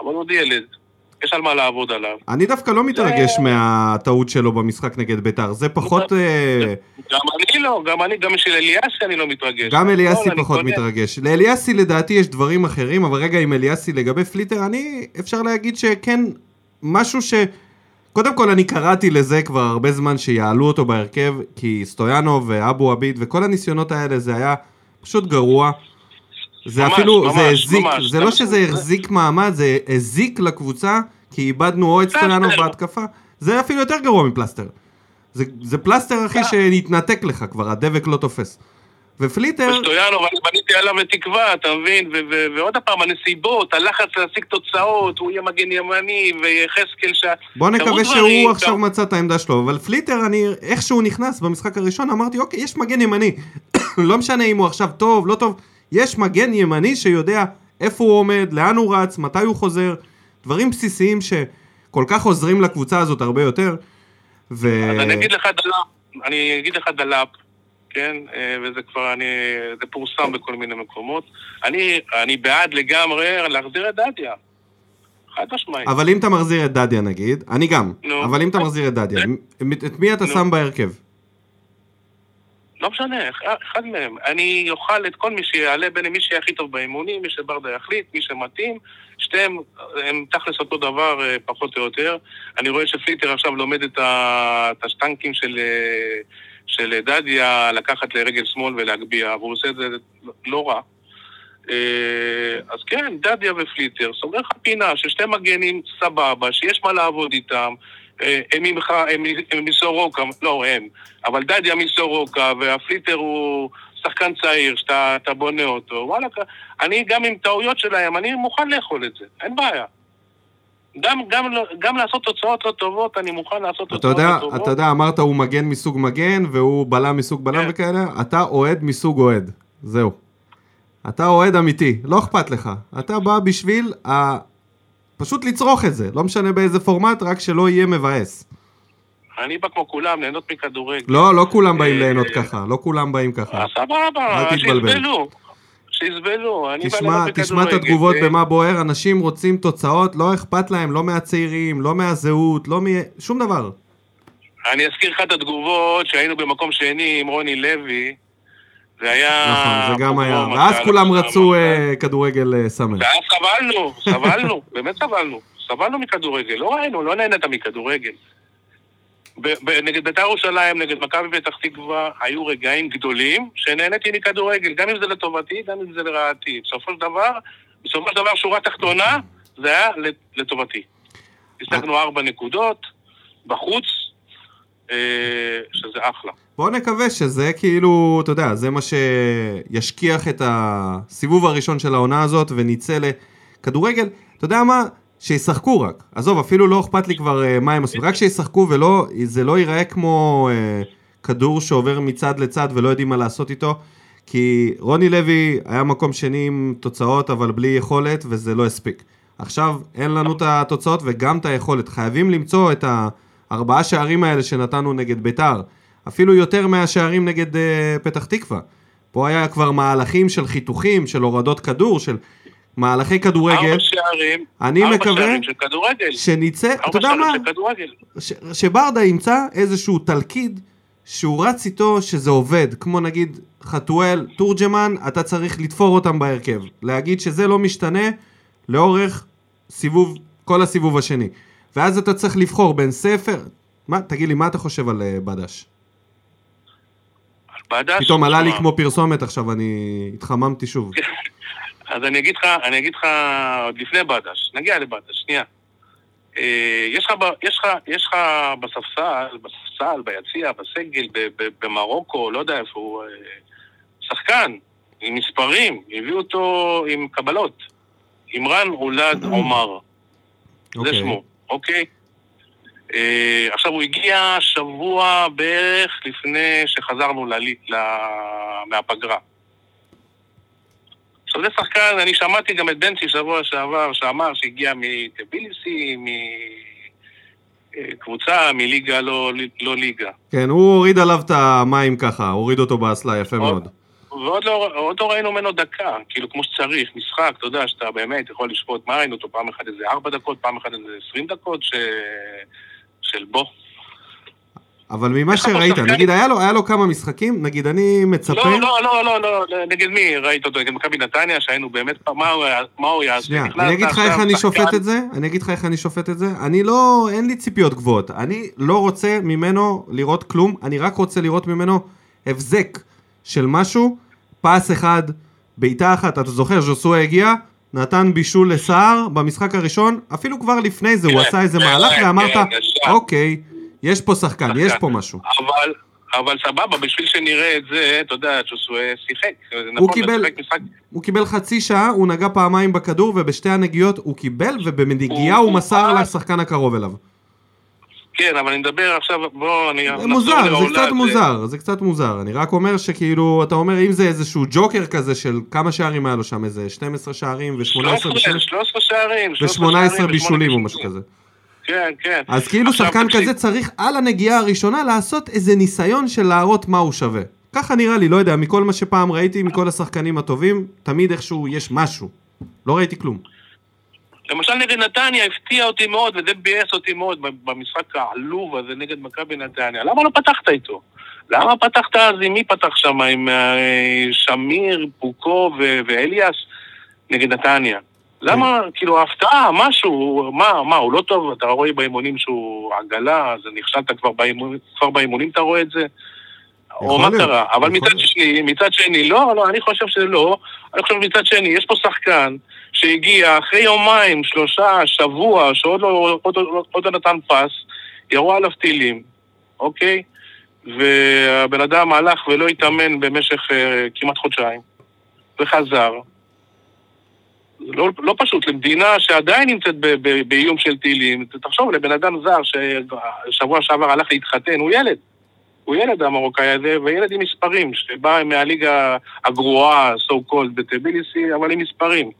אבל עוד ילד, יש על מה לעבוד עליו. אני דווקא לא מתרגש מהטעות שלו במשחק נגד בית"ר, זה פחות... אה, גם אני לא, גם אני, גם של אליאסי אני לא מתרגש. גם אליאסי פחות. מתרגש. לאליאסי לדעתי יש דברים אחרים, אבל רגע עם אליאסי לגבי פליטר, אני אפשר להגיד שכן, משהו ש... קודם כל אני קראתי לזה כבר הרבה זמן שיעלו אותו בהרכב, כי סטויאנוב ואבו עביד וכל הניסיונות האלה זה היה פשוט גרוע. זה ממש, אפילו, ממש, זה הזיק, ממש. זה לא שזה החזיק מעמד, זה הזיק לקבוצה, כי איבדנו או את. סטויאנוב בהתקפה, זה אפילו יותר גרוע מפלסטר. זה, זה פלסטר אחי שהתנתק לך כבר, הדבק לא תופס. ופליטר, וסטויאנוב, אני בניתי עליו לתקווה, אתה מבין? ועוד פעם, הנסיבות, הלחץ להשיג תוצאות, הוא יהיה מגן ימני, ויחזקאל ש... בוא נקווה שהוא עכשיו מצא את העמדה שלו, אבל פליטר, אני, איך שהוא נכנס במשחק הראשון, אמרתי, אוקיי, יש מגן ימני. לא משנה אם הוא עכשיו טוב, לא טוב, יש מגן ימני שיודע איפה הוא עומד, לאן הוא רץ, מתי הוא חוזר, דברים בסיסיים שכל כך עוזרים לקבוצה הזאת הרבה יותר. ו... אז אני אגיד לך דלאפ, אני אגיד לך דלאפ, כן? אה, וזה כבר, אני... זה פורסם בכל מיני מקומות. אני, אני בעד לגמרי להחזיר את דדיה. חד משמעית. אבל אם אתה מחזיר את דדיה נגיד, אני גם. אבל אם אתה מחזיר את דדיה, את מי אתה. שם בהרכב? לא משנה, אחד- מהם. אני אוכל את כל מי שיעלה, בין מי שיהיה הכי טוב באימונים, מי שברדה יחליט, מי שמתאים. שתיהם הם תכלס אותו דבר, אה, פחות או יותר. אני רואה שפליטר עכשיו לומד את, השטנקים של, אה, של דדיה, לקחת לרגל שמאל ולהגביה, והוא עושה את זה לא רע. אה, אז כן, דדיה ופליטר, סוגר לך פינה של שתי מגנים סבבה, שיש מה לעבוד איתם. אה, הם ממך, הם הם מסורוקה, לא הם, אבל דדיה מסורוקה, והפליטר הוא שחקן צעיר, שאתה אתה בונה אותו, וואלה, אני גם עם טעויות שלהם, אני מוכן לאכול את זה, אין בעיה. גם, גם, לא- גם לעשות תוצאות לא טובות, אני מוכן לעשות תוצאות יודע, לא טובות. אתה יודע, אמרת הוא מגן מסוג מגן, והוא בלם מסוג בלם כן. וכאלה, אתה אוהד מסוג אוהד. זהו. אתה אוהד אמיתי, לא אכפת לך. אתה בא בשביל ה... פשוט לצרוך את זה, לא משנה באיזה פורמט, רק שלא יהיה מבאס. אני בא כמו כולם, ליהנות מכדורגל. לא, לא כולם באים אה, ליהנות ככה, לא כולם באים ככה. סבבה. שיסבלו. שיסבלו, אני בא תשמע, תשמע את. התגובות אה, במה בוער, אנשים רוצים תוצאות, לא אכפת להם, לא מהצעירים, לא מהזהות, לא מ... שום דבר. אני אזכיר לך את התגובות שהיינו במקום שני עם רוני לוי, זה היה... נכון, זה גם היה. ואז כולם רצו. אה, כדורגל אה, סמל. ואז סבלנו, סבלנו, באמת סבלנו. סבלנו מכדורגל, לא ראינו, לא נהנית מכדורגל. נגד בית"ר ירושלים, נגד מכבי פתח תקווה, היו רגעים גדולים שנהניתי מכדורגל, גם אם זה לטובתי, גם אם זה לרעתי. בסופו של דבר, בסופו של דבר, שורה תחתונה, זה היה לטובתי. השגנו ארבע נקודות, בחוץ, אה, שזה אחלה. בוא נקווה שזה כאילו, אתה יודע, זה מה שישכיח את הסיבוב הראשון של העונה הזאת ונצא לכדורגל. אתה יודע מה? שישחקו רק. עזוב, אפילו לא אכפת לי כבר אה, מה הם עושים. רק שישחקו ולא, זה לא ייראה כמו אה, כדור שעובר מצד לצד ולא יודעים מה לעשות איתו. כי רוני לוי היה מקום שני עם תוצאות אבל בלי יכולת וזה לא הספיק. עכשיו אין לנו את התוצאות וגם את היכולת. חייבים למצוא את הארבעה שערים האלה שנתנו נגד ביתר. אפילו יותר מהשערים נגד אה, פתח תקווה. פה היה כבר מהלכים של חיתוכים, של הורדות כדור, של מהלכי כדורגל. ארבע שערים, אני ארבע מקווה שערים של כדורגל. שנצא, אתה יודע מה? ש- שברדה ימצא איזשהו תלכיד שהוא רץ איתו שזה עובד, כמו נגיד חתואל, תורג'מן, אתה צריך לתפור אותם בהרכב. להגיד שזה לא משתנה לאורך סיבוב, כל הסיבוב השני. ואז אתה צריך לבחור בין ספר, מה, תגיד לי, מה אתה חושב על אה, בדש? בדש, פתאום עלה לי כמו פרסומת עכשיו, אני התחממתי שוב. אז אני אגיד לך, אני אגיד לך עוד לפני בדש, נגיע לבדש, שנייה. אה, יש לך, יש לך, יש לך בספסל, בספסל, ביציע, בסגל, ב- ב- במרוקו, לא יודע איפה הוא, אה, שחקן עם מספרים, הביאו אותו עם קבלות. עמרן אולד עומר, זה אוקיי. שמו, אוקיי? אה, עכשיו הוא הגיע שבוע בערך לפני שחזרנו ל... מהפגרה. עכשיו זה שחקן, אני שמעתי גם את בנצי שבוע שעבר, שאמר שהגיע מטביליסי, מקבוצה, מליגה לא, לא ליגה. כן, הוא הוריד עליו את המים ככה, הוריד אותו באסלה, יפה מאוד. ועוד לא, לא ראינו ממנו דקה, כאילו כמו שצריך, משחק, אתה יודע, שאתה באמת יכול לשפוט מה ראינו אותו, פעם אחת איזה ארבע דקות, פעם אחת איזה עשרים דקות, ש... של בוא. אבל ממה שראית, נגיד היה לו, היה לו כמה משחקים, נגיד אני מצפה... לא, לא, לא, לא, לא, לא, נגד מי ראית אותו? נגד מכבי נתניה, שהיינו באמת, מה מה הוא יעשה? שנייה, אני אגיד לך איך אני שופט את זה, אני אגיד לך איך אני שופט את זה, אני לא, אין לי ציפיות גבוהות, אני לא רוצה ממנו לראות כלום, אני רק רוצה לראות ממנו הבזק של משהו, פס אחד, בעיטה אחת, אתה זוכר, ז'וסואה הגיע, נתן בישול לסער במשחק הראשון, אפילו כבר לפני זה הוא כן, עשה איזה כן, מהלך כן, ואמרת. אוקיי, יש פה שחקן, יש פה משהו. אבל, אבל סבבה, בשביל שנראה את זה, אתה יודע, ג'וסווה שיחק. זה נכון, קיבל- שיחק משחק... הוא קיבל חצי שעה, הוא נגע פעמיים בכדור, ובשתי הנגיעות הוא קיבל, ובנגיעה הוא- הוא מסר הוא- לשחקן הקרוב אליו. כן, אבל אני מדבר עכשיו, בוא, אני... זה מוזר, זה לעולה, קצת מוזר, זה קצת מוזר. אני רק אומר שכאילו, אתה אומר, אם זה איזשהו ג'וקר כזה של כמה שערים היה לו שם, איזה 12 שערים ו-18 13 בישולים, 13 שערים, 13 ו-18 שערים בישולים או משהו כזה. כן, כן. אז כאילו שחקן תקשיב, כזה צריך על הנגיעה הראשונה לעשות איזה ניסיון של להראות מה הוא שווה. ככה נראה לי, לא יודע, מכל מה שפעם ראיתי, מכל השחקנים הטובים, תמיד איכשהו יש משהו. לא ראיתי כלום. למשל נגד נתניה הפתיע אותי מאוד, וזה ביאס אותי מאוד במשחק העלוב הזה נגד מכבי נתניה. למה לא פתחת איתו? למה פתחת אז עם מי פתח שם? עם אה, שמיר, פוקו ו- ואליאס נגד נתניה? למה, כאילו, הפתעה, משהו, מה, מה, הוא לא טוב? אתה רואה באימונים שהוא עגלה, אז נכשלת כבר באימונים, כבר באימונים אתה רואה את זה? או מה קרה? אבל מצד. שני, מצד שני, לא, לא, אני חושב שלא. אני חושב מצד שני, יש פה שחקן שהגיע אחרי יומיים, שלושה, שבוע, שעוד לא, עוד, עוד, עוד לא נתן פס, ירו עליו טילים, אוקיי? והבן אדם הלך ולא התאמן במשך uh, כמעט חודשיים, וחזר. לא, לא פשוט, למדינה שעדיין נמצאת באיום של טילים. תחשוב, לבן אדם זר ששבוע שעבר הלך להתחתן, הוא ילד. הוא ילד המרוקאי הזה, וילד עם מספרים, שבא מהליגה הגרועה, so called בטביליסי, אבל עם מספרים.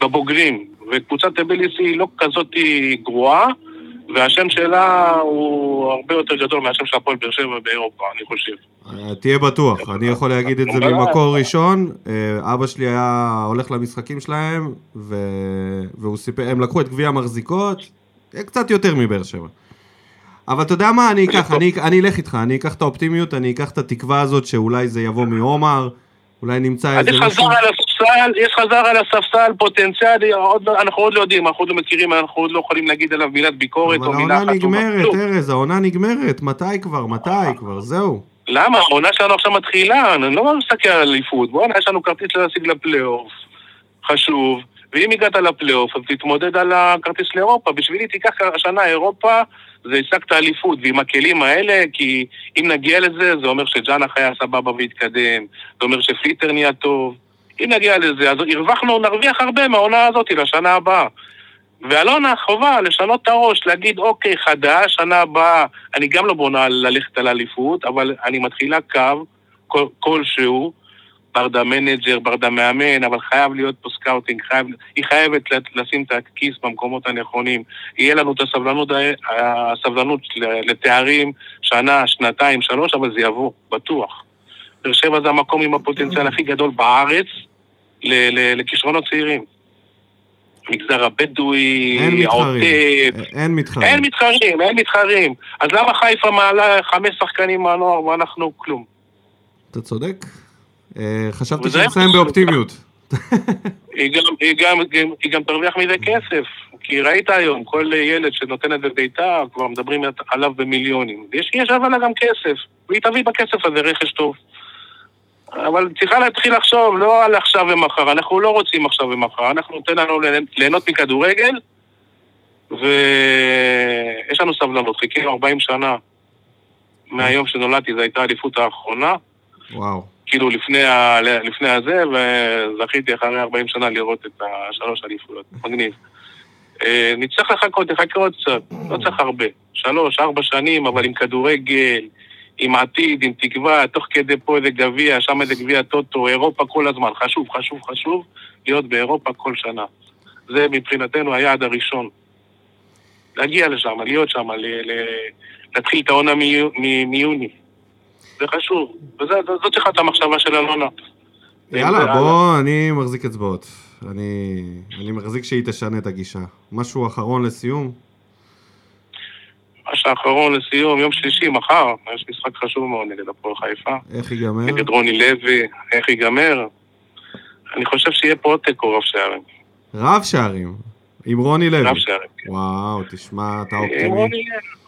בבוגרים. וקבוצת טביליסי היא לא כזאת גרועה, והשם שלה הוא הרבה יותר גדול מהשם של הפועל באר שבע באירופה, אני חושב. אה, תהיה בטוח, אני יכול להגיד את זה ממקור ראשון. אה, אבא שלי היה הולך למשחקים שלהם, והוא סיפר, הם לקחו את גביע המחזיקות, אה, קצת יותר מבאר שבע. אבל אתה יודע מה, אני אקח, אני, אני אלך איתך, אני אקח את האופטימיות, אני אקח את התקווה הזאת שאולי זה יבוא מעומר, אולי נמצא איזה משהו... חזר על הספסל, יש חזר על הספסל פוטנציאל, עוד, לא- אנחנו עוד לא יודעים, אנחנו עוד לא מכירים, אנחנו עוד לא יכולים להגיד עליו מילת ביקורת או מילה אחת. אבל העונה נגמרת, ארז, העונה נגמרת, מתי כבר, מתי כבר, זהו. למה? העונה שלנו עכשיו מתחילה, אני לא מסתכל על אליפות. בוא'נה, יש לנו כרטיס להשיג לפלייאוף, חשוב. ואם הגעת לפלייאוף, אז תתמודד על הכרטיס לאירופה. בשבילי תיקח השנה אירופה, זה השגת אליפות, ועם הכלים האלה, כי אם נגיע לזה, זה אומר שג'אנח היה סבבה והתקדם, זה אומר שפליטר נהיה טוב. אם נגיע לזה, אז הרווחנו, נרוויח הרבה מהעונה הזאת לשנה הבאה. ואלונה חובה לשנות את הראש, להגיד, אוקיי, חדש, שנה הבאה, אני גם לא בונה ללכת על אליפות, אבל אני מתחילה קו כלשהו, ברדה מנג'ר, ברדה מאמן, אבל חייב להיות פה סקאוטינג, חייב, היא חייבת לשים את הכיס במקומות הנכונים. יהיה לנו את הסבלנות, הסבלנות לתארים, שנה, שנתיים, שלוש, אבל זה יבוא, בטוח. באר שבע זה המקום עם הפוטנציאל הכי גדול בארץ לכישרונות צעירים. המגזר הבדואי, העוטף. אין מתחרים. אין מתחרים, אין מתחרים. אז למה חיפה מעלה חמש שחקנים מהנוער ואנחנו כלום? אתה צודק. אה, חשבתי שנסיים באופטימיות. היא גם תרוויח מזה כסף, כי ראית היום, כל ילד שנותן את זה בעיטה, כבר מדברים עליו במיליונים. יש אבל גם כסף, והיא תביא בכסף הזה רכש טוב. אבל צריכה להתחיל לחשוב, לא על עכשיו ומחר, אנחנו לא רוצים עכשיו ומחר, אנחנו נותן לנו ליהנות מכדורגל, ויש לנו סבלנות, חיכינו 40 שנה מהיום שנולדתי, זו הייתה האליפות האחרונה. וואו. כאילו לפני, ה, לפני הזה, וזכיתי אחרי 40 שנה לראות את השלוש אליפויות. מגניב. אה, נצטרך לחכות, נחכה עוד קצת, לא צריך הרבה. שלוש, ארבע שנים, אבל עם כדורגל, עם עתיד, עם תקווה, תוך כדי פה איזה גביע, שם איזה גביע טוטו, אירופה כל הזמן. חשוב, חשוב, חשוב להיות באירופה כל שנה. זה מבחינתנו היעד הראשון. להגיע לשם, להיות שם, להתחיל את העונה מיוני. זה חשוב, וזאת צריכה את המחשבה של אלונה. יאללה, בוא, אני מחזיק אצבעות. אני, אני מחזיק שהיא תשנה את הגישה. משהו אחרון לסיום? משהו אחרון לסיום, יום שלישי, מחר, יש משחק חשוב מאוד נגד הפועל חיפה. איך ייגמר? נגד רוני לוי, איך ייגמר? אני חושב שיהיה פה עוד תיקו רב שערים. רב שערים? עם רוני לוי? רב שערים. כן. וואו, תשמע, אתה אופטימי. עם רוני לוי.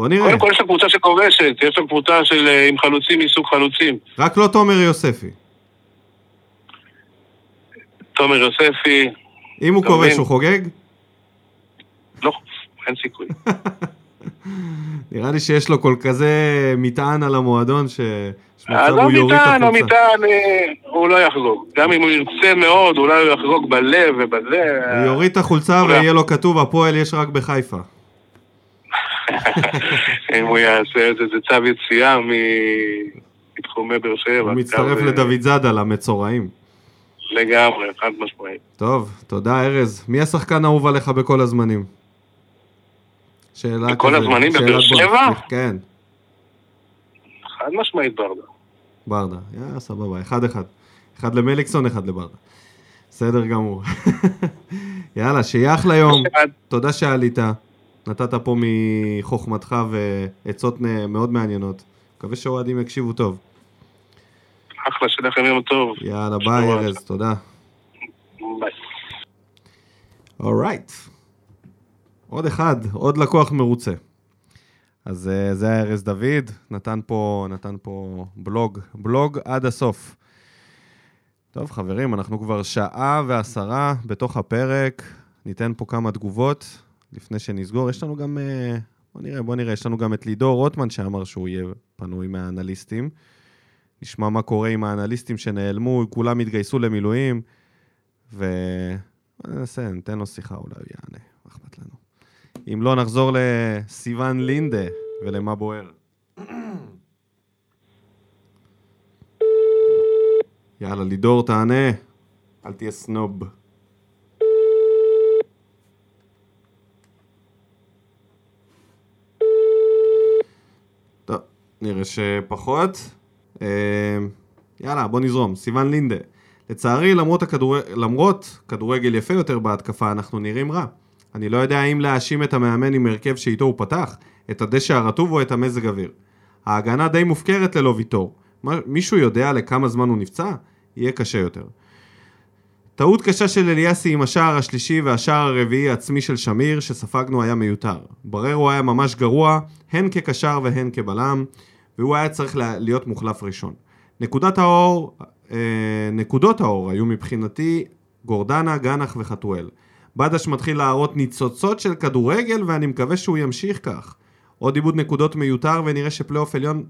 בוא נראה. קודם כל יש לה קבוצה שכובשת, יש לה קבוצה של, אה, עם חלוצים מסוג חלוצים. רק לא תומר יוספי. תומר יוספי... אם הוא כובש, הוא חוגג? לא, אין סיכוי. נראה לי שיש לו כל כזה מטען על המועדון, ש... אז לא מטען, לא מטען, אה, הוא לא יחגוג. גם אם הוא ירצה מאוד, אולי הוא יחגוג בלב ובזה. הוא יוריד את החולצה ויהיה לו כתוב, הפועל יש רק בחיפה. אם הוא יעשה את זה, זה צו יציאה מתחומי באר שבע. הוא מצטרף לדוד זאדה, למצורעים. לגמרי, חד משמעית. טוב, תודה ארז. מי השחקן האהוב עליך בכל הזמנים? שאלה כזה. בכל הזמנים בבאר שבע? כן. חד משמעית ברדה. ברדה, יאללה, סבבה, אחד אחד. אחד למליקסון, אחד לברדה. בסדר גמור. יאללה, שיהיה אחלה יום. תודה שעלית. נתת פה מחוכמתך ועצות מאוד מעניינות. מקווה שהאוהדים יקשיבו טוב. אחלה, שלכם יום טוב. יאללה, ביי ארז, תודה. ביי. אורייט. עוד אחד, עוד לקוח מרוצה. אז uh, זה היה ארז דוד, נתן פה, נתן פה בלוג, בלוג עד הסוף. טוב, חברים, אנחנו כבר שעה ועשרה בתוך הפרק, ניתן פה כמה תגובות. לפני שנסגור, יש לנו גם, אה, בוא נראה, בוא נראה, יש לנו גם את לידור רוטמן שאמר שהוא יהיה פנוי מהאנליסטים. נשמע מה קורה עם האנליסטים שנעלמו, כולם התגייסו למילואים, וננסה, ניתן לו שיחה, אולי הוא יענה, מה אכפת לנו. אם לא, נחזור לסיוון לינדה ולמה בוער. יאללה, לידור, תענה. אל תהיה סנוב. נראה שפחות. אה, יאללה, בוא נזרום. סיוון לינדה. לצערי, למרות, הכדור... למרות כדורגל יפה יותר בהתקפה, אנחנו נראים רע. אני לא יודע האם להאשים את המאמן עם הרכב שאיתו הוא פתח, את הדשא הרטוב או את המזג אוויר. ההגנה די מופקרת ללא ויטור. מישהו יודע לכמה זמן הוא נפצע? יהיה קשה יותר. טעות קשה של אליאסי עם השער השלישי והשער הרביעי העצמי של שמיר שספגנו היה מיותר. בררו היה ממש גרוע, הן כקשר והן כבלם, והוא היה צריך לה- להיות מוחלף ראשון. נקודת האור, אה, נקודות האור היו מבחינתי גורדנה, גנח וחתואל. בדש מתחיל להראות ניצוצות של כדורגל ואני מקווה שהוא ימשיך כך. עוד עיבוד נקודות מיותר ונראה שפלייאוף עליון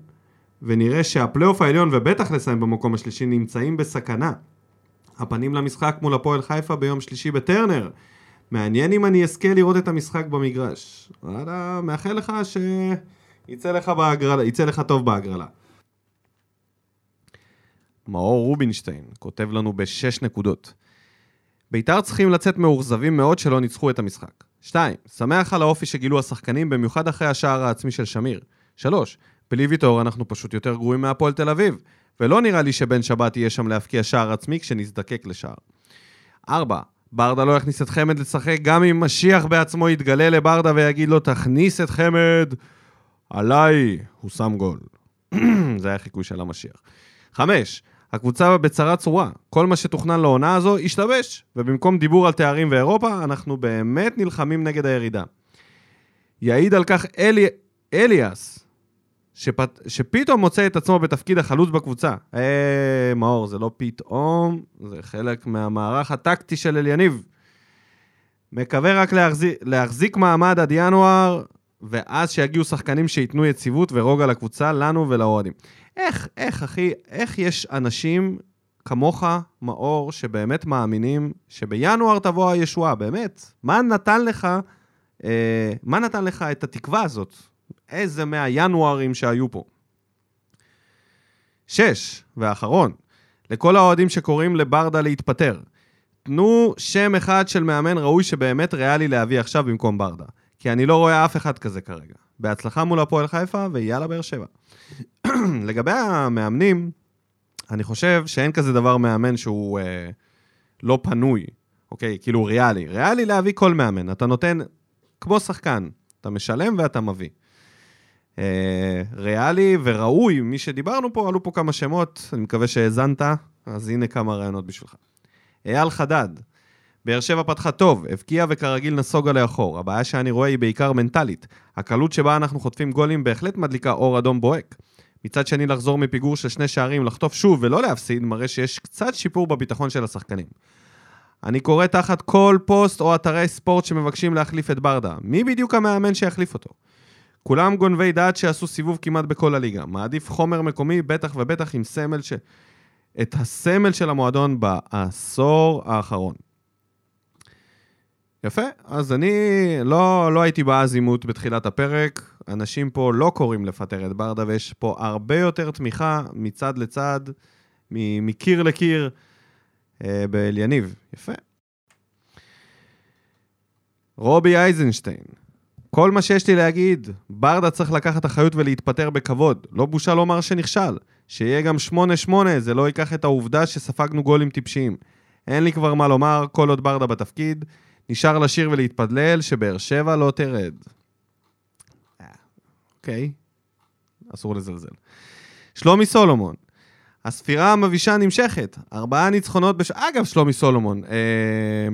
ונראה שהפלייאוף העליון ובטח לסיים במקום השלישי נמצאים בסכנה. הפנים למשחק מול הפועל חיפה ביום שלישי בטרנר. מעניין אם אני אזכה לראות את המשחק במגרש. וואלה, מאחל לך שיצא לך בהגרלה, יצא לך טוב בהגרלה. מאור רובינשטיין כותב לנו בשש נקודות. בית"ר צריכים לצאת מאוכזבים מאוד שלא ניצחו את המשחק. 2. שמח על האופי שגילו השחקנים, במיוחד אחרי השער העצמי של שמיר. 3. בלי ויטור אנחנו פשוט יותר גרועים מהפועל תל אביב, ולא נראה לי שבן שבת יהיה שם להבקיע שער עצמי כשנזדקק לשער. 4. ברדה לא יכניס את חמד לשחק גם אם משיח בעצמו יתגלה לברדה ויגיד לו תכניס את חמד, עליי, הוא שם גול. זה היה חיקוי של המשיח. 5. הקבוצה בצרה צרורה. כל מה שתוכנן לעונה הזו השתבש, ובמקום דיבור על תארים ואירופה, אנחנו באמת נלחמים נגד הירידה. יעיד על כך אלי... אליאס, שפת... שפתאום מוצא את עצמו בתפקיד החלוץ בקבוצה. אה, מאור, זה לא פתאום, זה חלק מהמערך הטקטי של אליניב. מקווה רק להחזיק, להחזיק מעמד עד ינואר, ואז שיגיעו שחקנים שייתנו יציבות ורוגע לקבוצה, לנו ולאוהדים. איך, איך, אחי, איך יש אנשים כמוך, מאור, שבאמת מאמינים שבינואר תבוא הישועה, באמת? מה נתן לך, אה, מה נתן לך את התקווה הזאת? איזה מהינוארים שהיו פה. שש, ואחרון, לכל האוהדים שקוראים לברדה להתפטר. תנו שם אחד של מאמן ראוי שבאמת ריאלי להביא עכשיו במקום ברדה. כי אני לא רואה אף אחד כזה כרגע. בהצלחה מול הפועל חיפה, ויאללה באר שבע. לגבי המאמנים, אני חושב שאין כזה דבר מאמן שהוא אה, לא פנוי, אוקיי? כאילו ריאלי. ריאלי להביא כל מאמן. אתה נותן, כמו שחקן, אתה משלם ואתה מביא. אה, ריאלי וראוי, מי שדיברנו פה, עלו פה כמה שמות, אני מקווה שהאזנת, אז הנה כמה רעיונות בשבילך. אייל חדד, באר שבע פתחה טוב, הבקיעה וכרגיל נסוגה לאחור. הבעיה שאני רואה היא בעיקר מנטלית. הקלות שבה אנחנו חוטפים גולים בהחלט מדליקה אור אדום בוהק. מצד שני, לחזור מפיגור של שני שערים, לחטוף שוב ולא להפסיד, מראה שיש קצת שיפור בביטחון של השחקנים. אני קורא תחת כל פוסט או אתרי ספורט שמבקשים להחליף את ברדה. מי בדיוק המאמן שיחליף אותו? כולם גונבי דעת שעשו סיבוב כמעט בכל הליגה. מעדיף חומר מקומי, בטח ובטח עם סמל ש... את הסמל של המועדון בעשור האחרון. יפה, אז אני לא, לא הייתי באזימות בתחילת הפרק, אנשים פה לא קוראים לפטר את ברדה ויש פה הרבה יותר תמיכה מצד לצד, מקיר לקיר אה, באליניב. יפה. רובי אייזנשטיין, כל מה שיש לי להגיד, ברדה צריך לקחת אחריות ולהתפטר בכבוד. לא בושה לומר שנכשל. שיהיה גם 8-8, זה לא ייקח את העובדה שספגנו גולים טיפשיים. אין לי כבר מה לומר, כל עוד ברדה בתפקיד. נשאר לשיר ולהתפדלל שבאר שבע לא תרד. אה, אוקיי, אסור לזלזל. שלומי סולומון, הספירה המבישה נמשכת, ארבעה ניצחונות בש... אגב, שלומי סולומון, אה,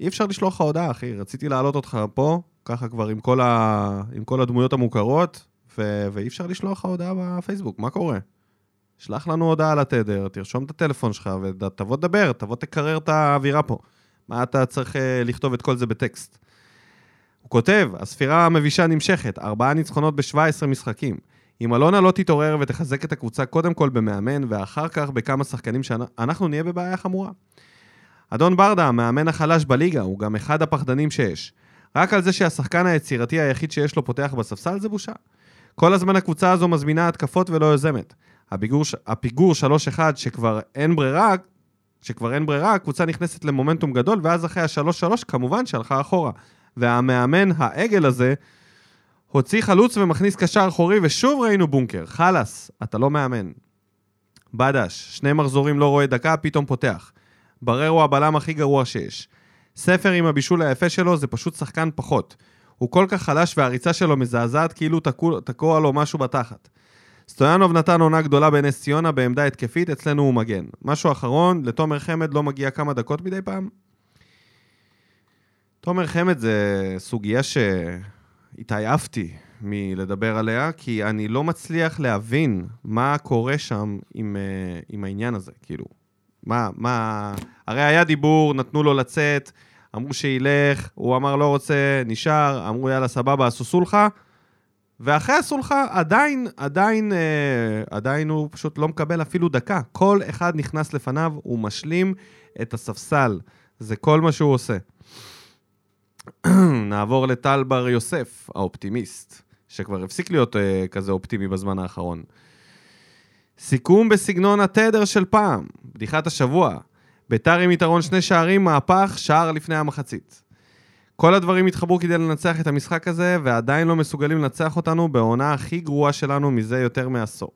אי אפשר לשלוח לך הודעה, אחי, רציתי להעלות אותך פה, ככה כבר עם כל, ה... עם כל הדמויות המוכרות, ו... ואי אפשר לשלוח לך הודעה בפייסבוק, מה קורה? שלח לנו הודעה לתדר, תרשום את הטלפון שלך ותבוא תדבר, תבוא תקרר את האווירה פה. מה אתה צריך uh, לכתוב את כל זה בטקסט? הוא כותב, הספירה המבישה נמשכת, ארבעה ניצחונות ב-17 משחקים. אם אלונה לא תתעורר ותחזק את הקבוצה קודם כל במאמן, ואחר כך בכמה שחקנים שאנחנו נהיה בבעיה חמורה. אדון ברדה, המאמן החלש בליגה, הוא גם אחד הפחדנים שיש. רק על זה שהשחקן היצירתי היחיד שיש לו פותח בספסל זה בושה. כל הזמן הקבוצה הזו מזמינה התקפות ולא יוזמת. הפיגור, הפיגור 3-1 שכבר אין ברירה, שכבר אין ברירה, הקבוצה נכנסת למומנטום גדול, ואז אחרי ה-3-3 כמובן שהלכה אחורה. והמאמן העגל הזה הוציא חלוץ ומכניס קשר אחורי, ושוב ראינו בונקר. חלאס, אתה לא מאמן. בדש, שני מחזורים לא רואה דקה, פתאום פותח. ברר הוא הבלם הכי גרוע שיש. ספר עם הבישול היפה שלו זה פשוט שחקן פחות. הוא כל כך חלש והריצה שלו מזעזעת כאילו תקוע לו משהו בתחת. סטויאנוב נתן עונה גדולה בנס ציונה בעמדה התקפית, אצלנו הוא מגן. משהו אחרון, לתומר חמד לא מגיע כמה דקות מדי פעם? תומר חמד זה סוגיה שהתעייפתי מלדבר עליה, כי אני לא מצליח להבין מה קורה שם עם, אה, עם העניין הזה, כאילו. מה, מה... הרי היה דיבור, נתנו לו לצאת, אמרו שילך, הוא אמר לא רוצה, נשאר, אמרו יאללה סבבה, עשו סולחה, ואחרי הסולחה עדיין, עדיין, אה, עדיין הוא פשוט לא מקבל אפילו דקה. כל אחד נכנס לפניו, הוא משלים את הספסל. זה כל מה שהוא עושה. נעבור לטל בר יוסף, האופטימיסט, שכבר הפסיק להיות אה, כזה אופטימי בזמן האחרון. סיכום בסגנון התדר של פעם, בדיחת השבוע. ביתר עם יתרון שני שערים, מהפך, שער לפני המחצית. כל הדברים התחברו כדי לנצח את המשחק הזה, ועדיין לא מסוגלים לנצח אותנו בעונה הכי גרועה שלנו מזה יותר מעשור.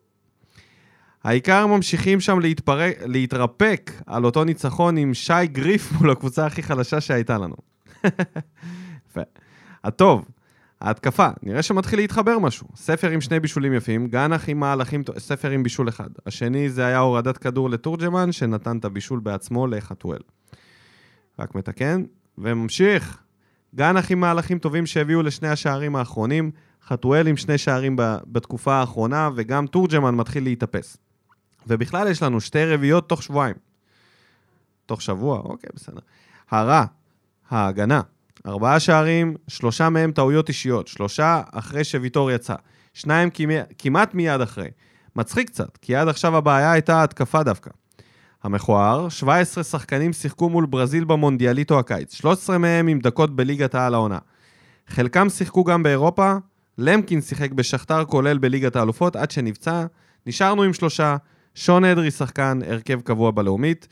העיקר ממשיכים שם להתפרק, להתרפק על אותו ניצחון עם שי גריף מול הקבוצה הכי חלשה שהייתה לנו. הטוב, ההתקפה, נראה שמתחיל להתחבר משהו. ספר עם שני בישולים יפים, גנח עם מהלכים, ספר עם בישול אחד. השני זה היה הורדת כדור לתורג'מן, שנתן את הבישול בעצמו לחתואל. רק מתקן, וממשיך. גנח עם מהלכים טובים שהביאו לשני השערים האחרונים, חתואל עם שני שערים בתקופה האחרונה, וגם תורג'מן מתחיל להתאפס. ובכלל יש לנו שתי רביעיות תוך שבועיים. תוך שבוע, אוקיי, בסדר. הרע, ההגנה. ארבעה שערים, שלושה מהם טעויות אישיות, שלושה אחרי שוויטור יצא, שניים כמעט מיד אחרי. מצחיק קצת, כי עד עכשיו הבעיה הייתה התקפה דווקא. המכוער, 17 שחקנים שיחקו מול ברזיל במונדיאליטו הקיץ, 13 מהם עם דקות בליגת העל העונה. חלקם שיחקו גם באירופה, למקין שיחק בשכתר כולל בליגת האלופות עד שנפצע, נשארנו עם שלושה, שון אדרי שחקן, הרכב קבוע בלאומית,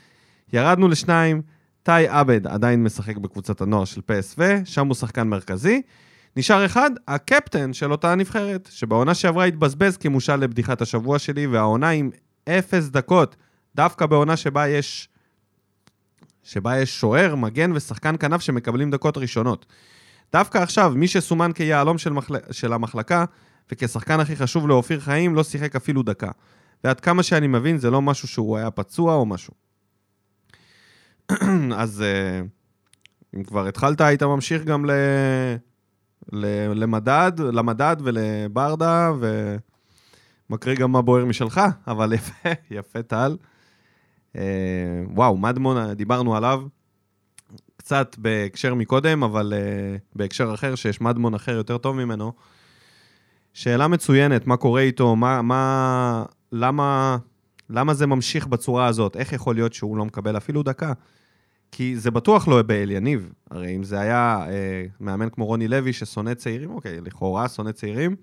ירדנו לשניים, טאי עבד עדיין משחק בקבוצת הנוער של פסו, שם הוא שחקן מרכזי. נשאר אחד, הקפטן של אותה הנבחרת, שבעונה שעברה התבזבז כמושל לבדיחת השבוע שלי, והעונה עם אפס דקות, דווקא בעונה שבה יש... שבה יש שוער, מגן ושחקן כנף שמקבלים דקות ראשונות. דווקא עכשיו, מי שסומן כיהלום של, מחל... של המחלקה וכשחקן הכי חשוב לאופיר חיים, לא שיחק אפילו דקה. ועד כמה שאני מבין, זה לא משהו שהוא היה פצוע או משהו. אז אה, אם כבר התחלת, היית ממשיך גם ל... ל... למדד, למדד ולברדה, ומקריא גם מה בוער משלך, אבל יפה, יפה טל. אה, וואו, מדמון, דיברנו עליו קצת בהקשר מקודם, אבל uh, בהקשר אחר, שיש מדמון אחר יותר טוב ממנו. שאלה מצוינת, מה קורה איתו, מה, מה, למה, למה זה ממשיך בצורה הזאת? איך יכול להיות שהוא לא מקבל אפילו דקה? כי זה בטוח לא באל יניב. הרי אם זה היה אה, מאמן כמו רוני לוי ששונא צעירים, אוקיי, לכאורה שונא צעירים,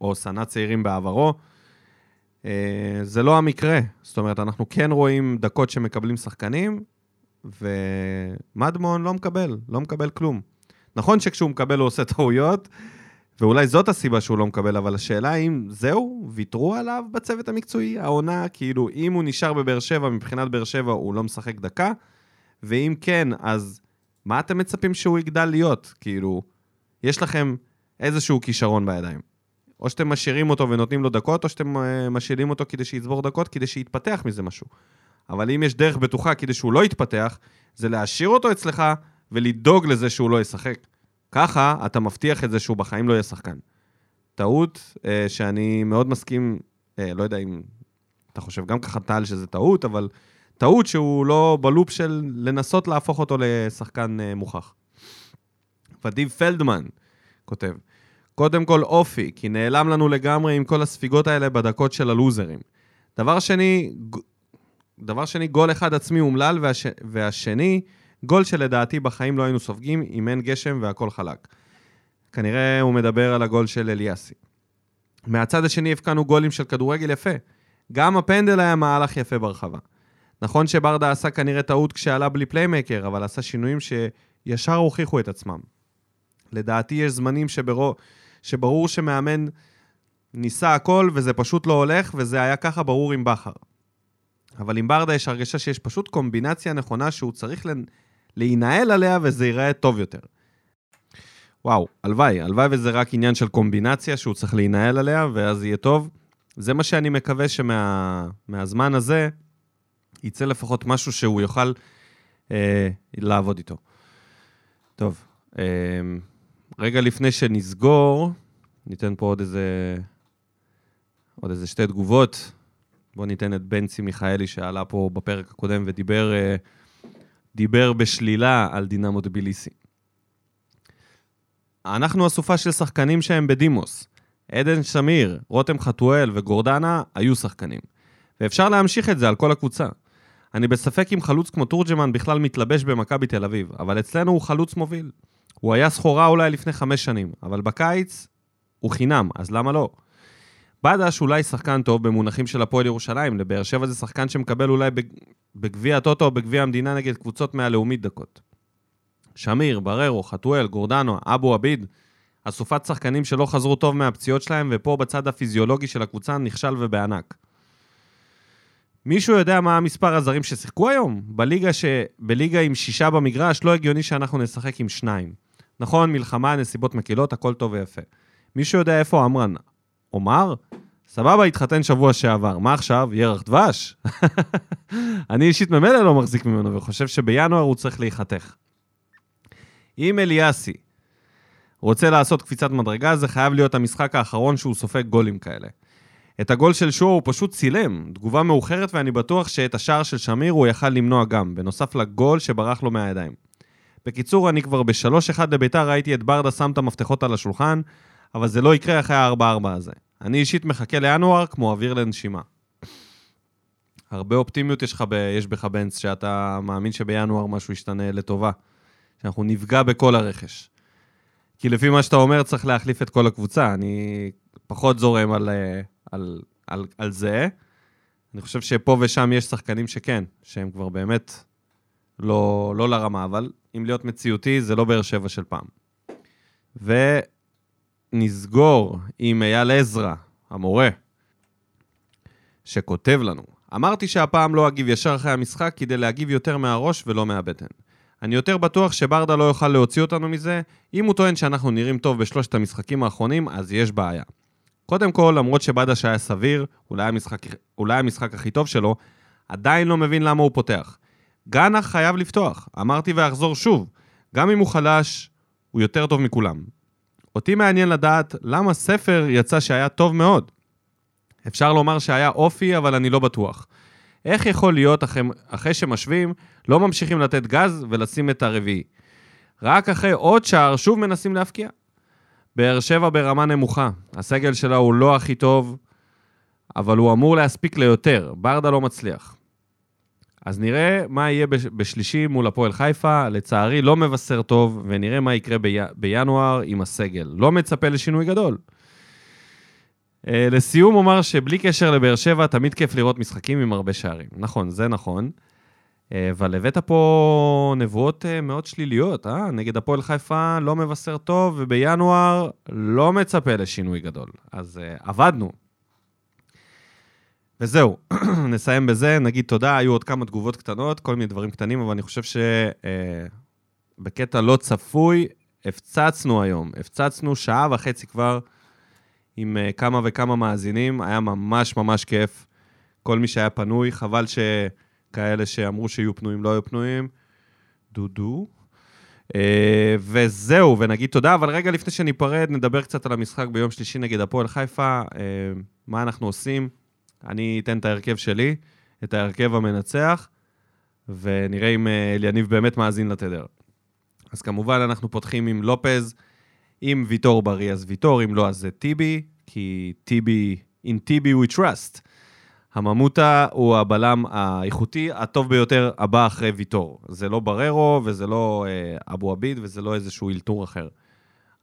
או שנא צעירים בעברו, אה, זה לא המקרה. זאת אומרת, אנחנו כן רואים דקות שמקבלים שחקנים, ומדמון לא מקבל, לא מקבל כלום. נכון שכשהוא מקבל הוא עושה טעויות, ואולי זאת הסיבה שהוא לא מקבל, אבל השאלה אם זהו, ויתרו עליו בצוות המקצועי? העונה, כאילו, אם הוא נשאר בבאר שבע, מבחינת באר שבע הוא לא משחק דקה, ואם כן, אז מה אתם מצפים שהוא יגדל להיות? כאילו, יש לכם איזשהו כישרון בידיים. או שאתם משאירים אותו ונותנים לו דקות, או שאתם אה, משאירים אותו כדי שיצבור דקות, כדי שיתפתח מזה משהו. אבל אם יש דרך בטוחה כדי שהוא לא יתפתח, זה להשאיר אותו אצלך ולדאוג לזה שהוא לא ישחק. ככה אתה מבטיח את זה שהוא בחיים לא יהיה שחקן. טעות אה, שאני מאוד מסכים, אה, לא יודע אם אתה חושב גם ככה טל שזה טעות, אבל טעות שהוא לא בלופ של לנסות להפוך אותו לשחקן אה, מוכח. ודיב פלדמן כותב, קודם כל אופי, כי נעלם לנו לגמרי עם כל הספיגות האלה בדקות של הלוזרים. דבר שני, דבר שני, גול אחד עצמי אומלל, והש... והשני, גול שלדעתי בחיים לא היינו סופגים אם אין גשם והכל חלק. כנראה הוא מדבר על הגול של אליאסי. מהצד השני הבקענו גולים של כדורגל יפה. גם הפנדל היה מהלך יפה ברחבה. נכון שברדה עשה כנראה טעות כשעלה בלי פליימקר, אבל עשה שינויים שישר הוכיחו את עצמם. לדעתי יש זמנים שברור, שברור שמאמן ניסה הכל וזה פשוט לא הולך, וזה היה ככה ברור עם בכר. אבל עם ברדה יש הרגשה שיש פשוט קומבינציה נכונה שהוא צריך להינעל עליה וזה ייראה טוב יותר. וואו, הלוואי, הלוואי וזה רק עניין של קומבינציה שהוא צריך להינעל עליה ואז יהיה טוב. זה מה שאני מקווה שמהזמן שמה, הזה יצא לפחות משהו שהוא יוכל אה, לעבוד איתו. טוב, אה, רגע לפני שנסגור, ניתן פה עוד איזה, עוד איזה שתי תגובות. בואו ניתן את בנצי מיכאלי שעלה פה בפרק הקודם ודיבר אה, דיבר בשלילה על דינמו דביליסי. אנחנו אסופה של שחקנים שהם בדימוס. עדן שמיר, רותם חתואל וגורדנה היו שחקנים. ואפשר להמשיך את זה על כל הקבוצה. אני בספק אם חלוץ כמו תורג'מן בכלל מתלבש במכבי תל אביב, אבל אצלנו הוא חלוץ מוביל. הוא היה סחורה אולי לפני חמש שנים, אבל בקיץ הוא חינם, אז למה לא? בדש אולי שחקן טוב במונחים של הפועל ירושלים, לבאר שבע זה שחקן שמקבל אולי בגביע הטוטו או בגביע המדינה נגד קבוצות מהלאומית דקות. שמיר, בררו, חתואל, גורדנו, אבו עביד, אסופת שחקנים שלא חזרו טוב מהפציעות שלהם, ופה בצד הפיזיולוגי של הקבוצה נכשל ובענק. מישהו יודע מה המספר הזרים ששיחקו היום? בליגה, ש... בליגה עם שישה במגרש, לא הגיוני שאנחנו נשחק עם שניים. נכון, מלחמה, נסיבות מקילות, הכל טוב ויפה. מישהו יודע איפה עמרן? עומר? סבבה, התחתן שבוע שעבר. מה עכשיו? ירח דבש? אני אישית ממילא לא מחזיק ממנו וחושב שבינואר הוא צריך להיחתך. אם אליאסי רוצה לעשות קפיצת מדרגה, זה חייב להיות המשחק האחרון שהוא סופג גולים כאלה. את הגול של שואו הוא פשוט צילם, תגובה מאוחרת ואני בטוח שאת השער של שמיר הוא יכל למנוע גם, בנוסף לגול שברח לו מהידיים. בקיצור, אני כבר ב-3-1 לביתר ראיתי את ברדה שם את המפתחות על השולחן, אבל זה לא יקרה אחרי ה-4-4 הזה. אני אישית מחכה לינואר כמו אוויר לנשימה. הרבה אופטימיות יש, ב, יש בך, בנץ, שאתה מאמין שבינואר משהו ישתנה לטובה. שאנחנו נפגע בכל הרכש. כי לפי מה שאתה אומר, צריך להחליף את כל הקבוצה. אני פחות זורם על, אה, על, על, על זה. אני חושב שפה ושם יש שחקנים שכן, שהם כבר באמת לא, לא לרמה, אבל אם להיות מציאותי, זה לא באר שבע של פעם. ונסגור עם אייל עזרא, המורה, שכותב לנו, אמרתי שהפעם לא אגיב ישר אחרי המשחק כדי להגיב יותר מהראש ולא מהבטן. אני יותר בטוח שברדה לא יוכל להוציא אותנו מזה. אם הוא טוען שאנחנו נראים טוב בשלושת המשחקים האחרונים, אז יש בעיה. קודם כל, למרות שבדש היה סביר, אולי המשחק, אולי המשחק הכי טוב שלו, עדיין לא מבין למה הוא פותח. גאנח חייב לפתוח, אמרתי ואחזור שוב, גם אם הוא חלש, הוא יותר טוב מכולם. אותי מעניין לדעת למה ספר יצא שהיה טוב מאוד. אפשר לומר שהיה אופי, אבל אני לא בטוח. איך יכול להיות אחרי, אחרי שמשווים, לא ממשיכים לתת גז ולשים את הרביעי? רק אחרי עוד שער שוב מנסים להפקיע. באר שבע ברמה נמוכה, הסגל שלה הוא לא הכי טוב, אבל הוא אמור להספיק ליותר, ברדה לא מצליח. אז נראה מה יהיה בשלישי מול הפועל חיפה, לצערי לא מבשר טוב, ונראה מה יקרה בי... בינואר עם הסגל. לא מצפה לשינוי גדול. אה, לסיום אומר שבלי קשר לבאר שבע, תמיד כיף לראות משחקים עם הרבה שערים. נכון, זה נכון. אה, אבל הבאת פה נבואות אה, מאוד שליליות, אה? נגד הפועל חיפה לא מבשר טוב, ובינואר לא מצפה לשינוי גדול. אז עבדנו. וזהו, נסיים בזה, נגיד תודה, היו עוד כמה תגובות קטנות, כל מיני דברים קטנים, אבל אני חושב שבקטע לא צפוי, הפצצנו היום, הפצצנו שעה וחצי כבר. עם uh, כמה וכמה מאזינים, היה ממש ממש כיף. כל מי שהיה פנוי, חבל שכאלה שאמרו שיהיו פנויים לא היו פנויים. דודו. Uh, וזהו, ונגיד תודה, אבל רגע לפני שניפרד, נדבר קצת על המשחק ביום שלישי נגד הפועל חיפה, uh, מה אנחנו עושים. אני אתן את ההרכב שלי, את ההרכב המנצח, ונראה אם אליניב באמת מאזין לתדר. אז כמובן, אנחנו פותחים עם לופז, אם ויטור בריא אז ויטור, אם לא אז זה טיבי, כי טיבי, in טיבי we trust. הממוטה הוא הבלם האיכותי הטוב ביותר הבא אחרי ויטור. זה לא בררו וזה לא אה, אבו עביד וזה לא איזשהו אלתור אחר.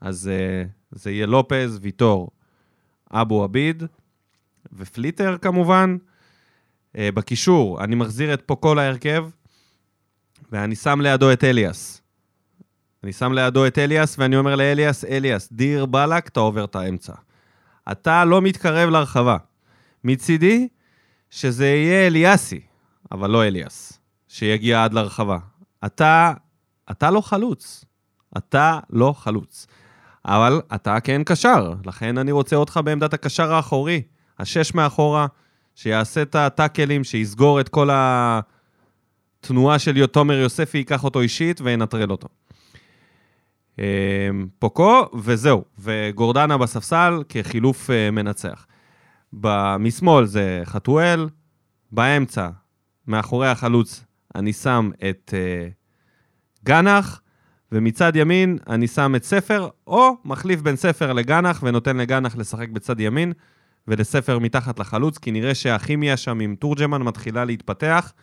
אז אה, זה יהיה לופז, ויטור, אבו עביד ופליטר כמובן. אה, בקישור, אני מחזיר את פוקו להרכב, ואני שם לידו את אליאס. אני שם לידו את אליאס, ואני אומר לאליאס, אליאס, דיר באלק, אתה עובר את האמצע. אתה לא מתקרב לרחבה. מצידי, שזה יהיה אליאסי, אבל לא אליאס, שיגיע עד לרחבה. אתה, אתה לא חלוץ. אתה לא חלוץ. אבל אתה כן קשר, לכן אני רוצה אותך בעמדת הקשר האחורי, השש מאחורה, שיעשה את הטאקלים, שיסגור את כל התנועה של תומר יוספי, ייקח אותו אישית וינטרל אותו. אמ, פוקו, וזהו. וגורדנה בספסל כחילוף אה, מנצח. משמאל זה חתואל, באמצע, מאחורי החלוץ, אני שם את uh, גנח, ומצד ימין אני שם את ספר, או מחליף בין ספר לגנח ונותן לגנח לשחק בצד ימין, ולספר מתחת לחלוץ, כי נראה שהכימיה שם עם תורג'מן מתחילה להתפתח.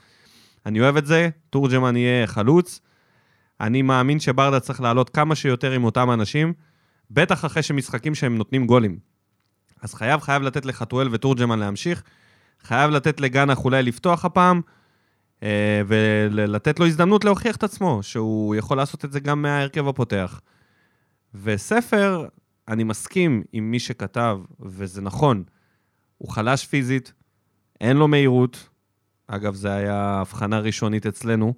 אני אוהב את זה, תורג'מן יהיה חלוץ. אני מאמין שברדה צריך לעלות כמה שיותר עם אותם אנשים, בטח אחרי שמשחקים שהם נותנים גולים. אז חייב, חייב לתת לחתואל ותורג'מן להמשיך, חייב לתת לגנח אולי לפתוח הפעם, אה, ולתת לו הזדמנות להוכיח את עצמו, שהוא יכול לעשות את זה גם מההרכב הפותח. וספר, אני מסכים עם מי שכתב, וזה נכון, הוא חלש פיזית, אין לו מהירות, אגב, זו הייתה הבחנה ראשונית אצלנו,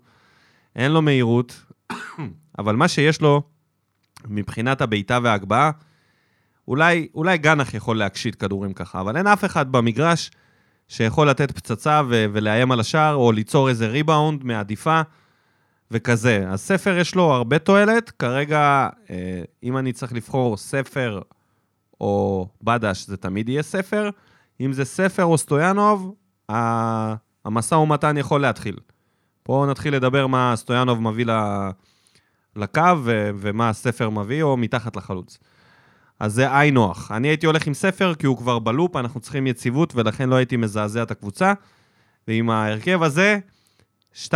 אין לו מהירות, אבל מה שיש לו מבחינת הבעיטה וההגבהה, אולי, אולי גנח יכול להקשיט כדורים ככה, אבל אין אף אחד במגרש שיכול לתת פצצה ו- ולאיים על השער, או ליצור איזה ריבאונד מעדיפה וכזה. אז ספר יש לו הרבה תועלת, כרגע, אה, אם אני צריך לבחור ספר או בדש, זה תמיד יהיה ספר. אם זה ספר או סטויאנוב, המשא ומתן יכול להתחיל. פה נתחיל לדבר מה סטויאנוב מביא לקו ו- ומה הספר מביא, או מתחת לחלוץ. אז זה היי נוח. אני הייתי הולך עם ספר כי הוא כבר בלופ, אנחנו צריכים יציבות, ולכן לא הייתי מזעזע את הקבוצה. ועם ההרכב הזה, 2-1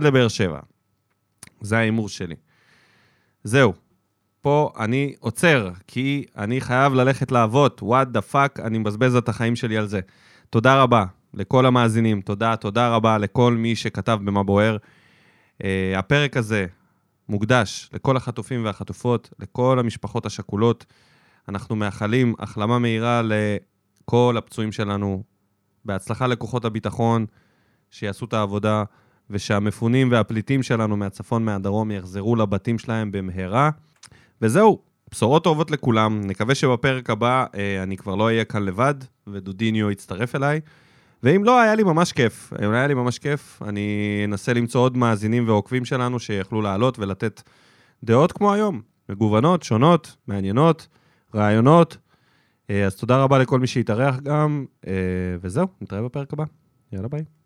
לבאר שבע. זה ההימור שלי. זהו. פה אני עוצר, כי אני חייב ללכת לעבוד. What the fuck, אני מבזבז את החיים שלי על זה. תודה רבה לכל המאזינים, תודה, תודה רבה לכל מי שכתב במה בוער. אה, הפרק הזה מוקדש לכל החטופים והחטופות, לכל המשפחות השכולות. אנחנו מאחלים החלמה מהירה לכל הפצועים שלנו. בהצלחה לכוחות הביטחון, שיעשו את העבודה, ושהמפונים והפליטים שלנו מהצפון, מהדרום, יחזרו לבתים שלהם במהרה. וזהו, בשורות טובות לכולם. נקווה שבפרק הבא אה, אני כבר לא אהיה כאן לבד, ודודיניו יצטרף אליי. ואם לא, היה לי ממש כיף. אם היה לי ממש כיף, אני אנסה למצוא עוד מאזינים ועוקבים שלנו שיכלו לעלות ולתת דעות כמו היום. מגוונות, שונות, מעניינות. רעיונות. אה, אז תודה רבה לכל מי שהתארח גם, אה, וזהו, נתראה בפרק הבא. יאללה ביי.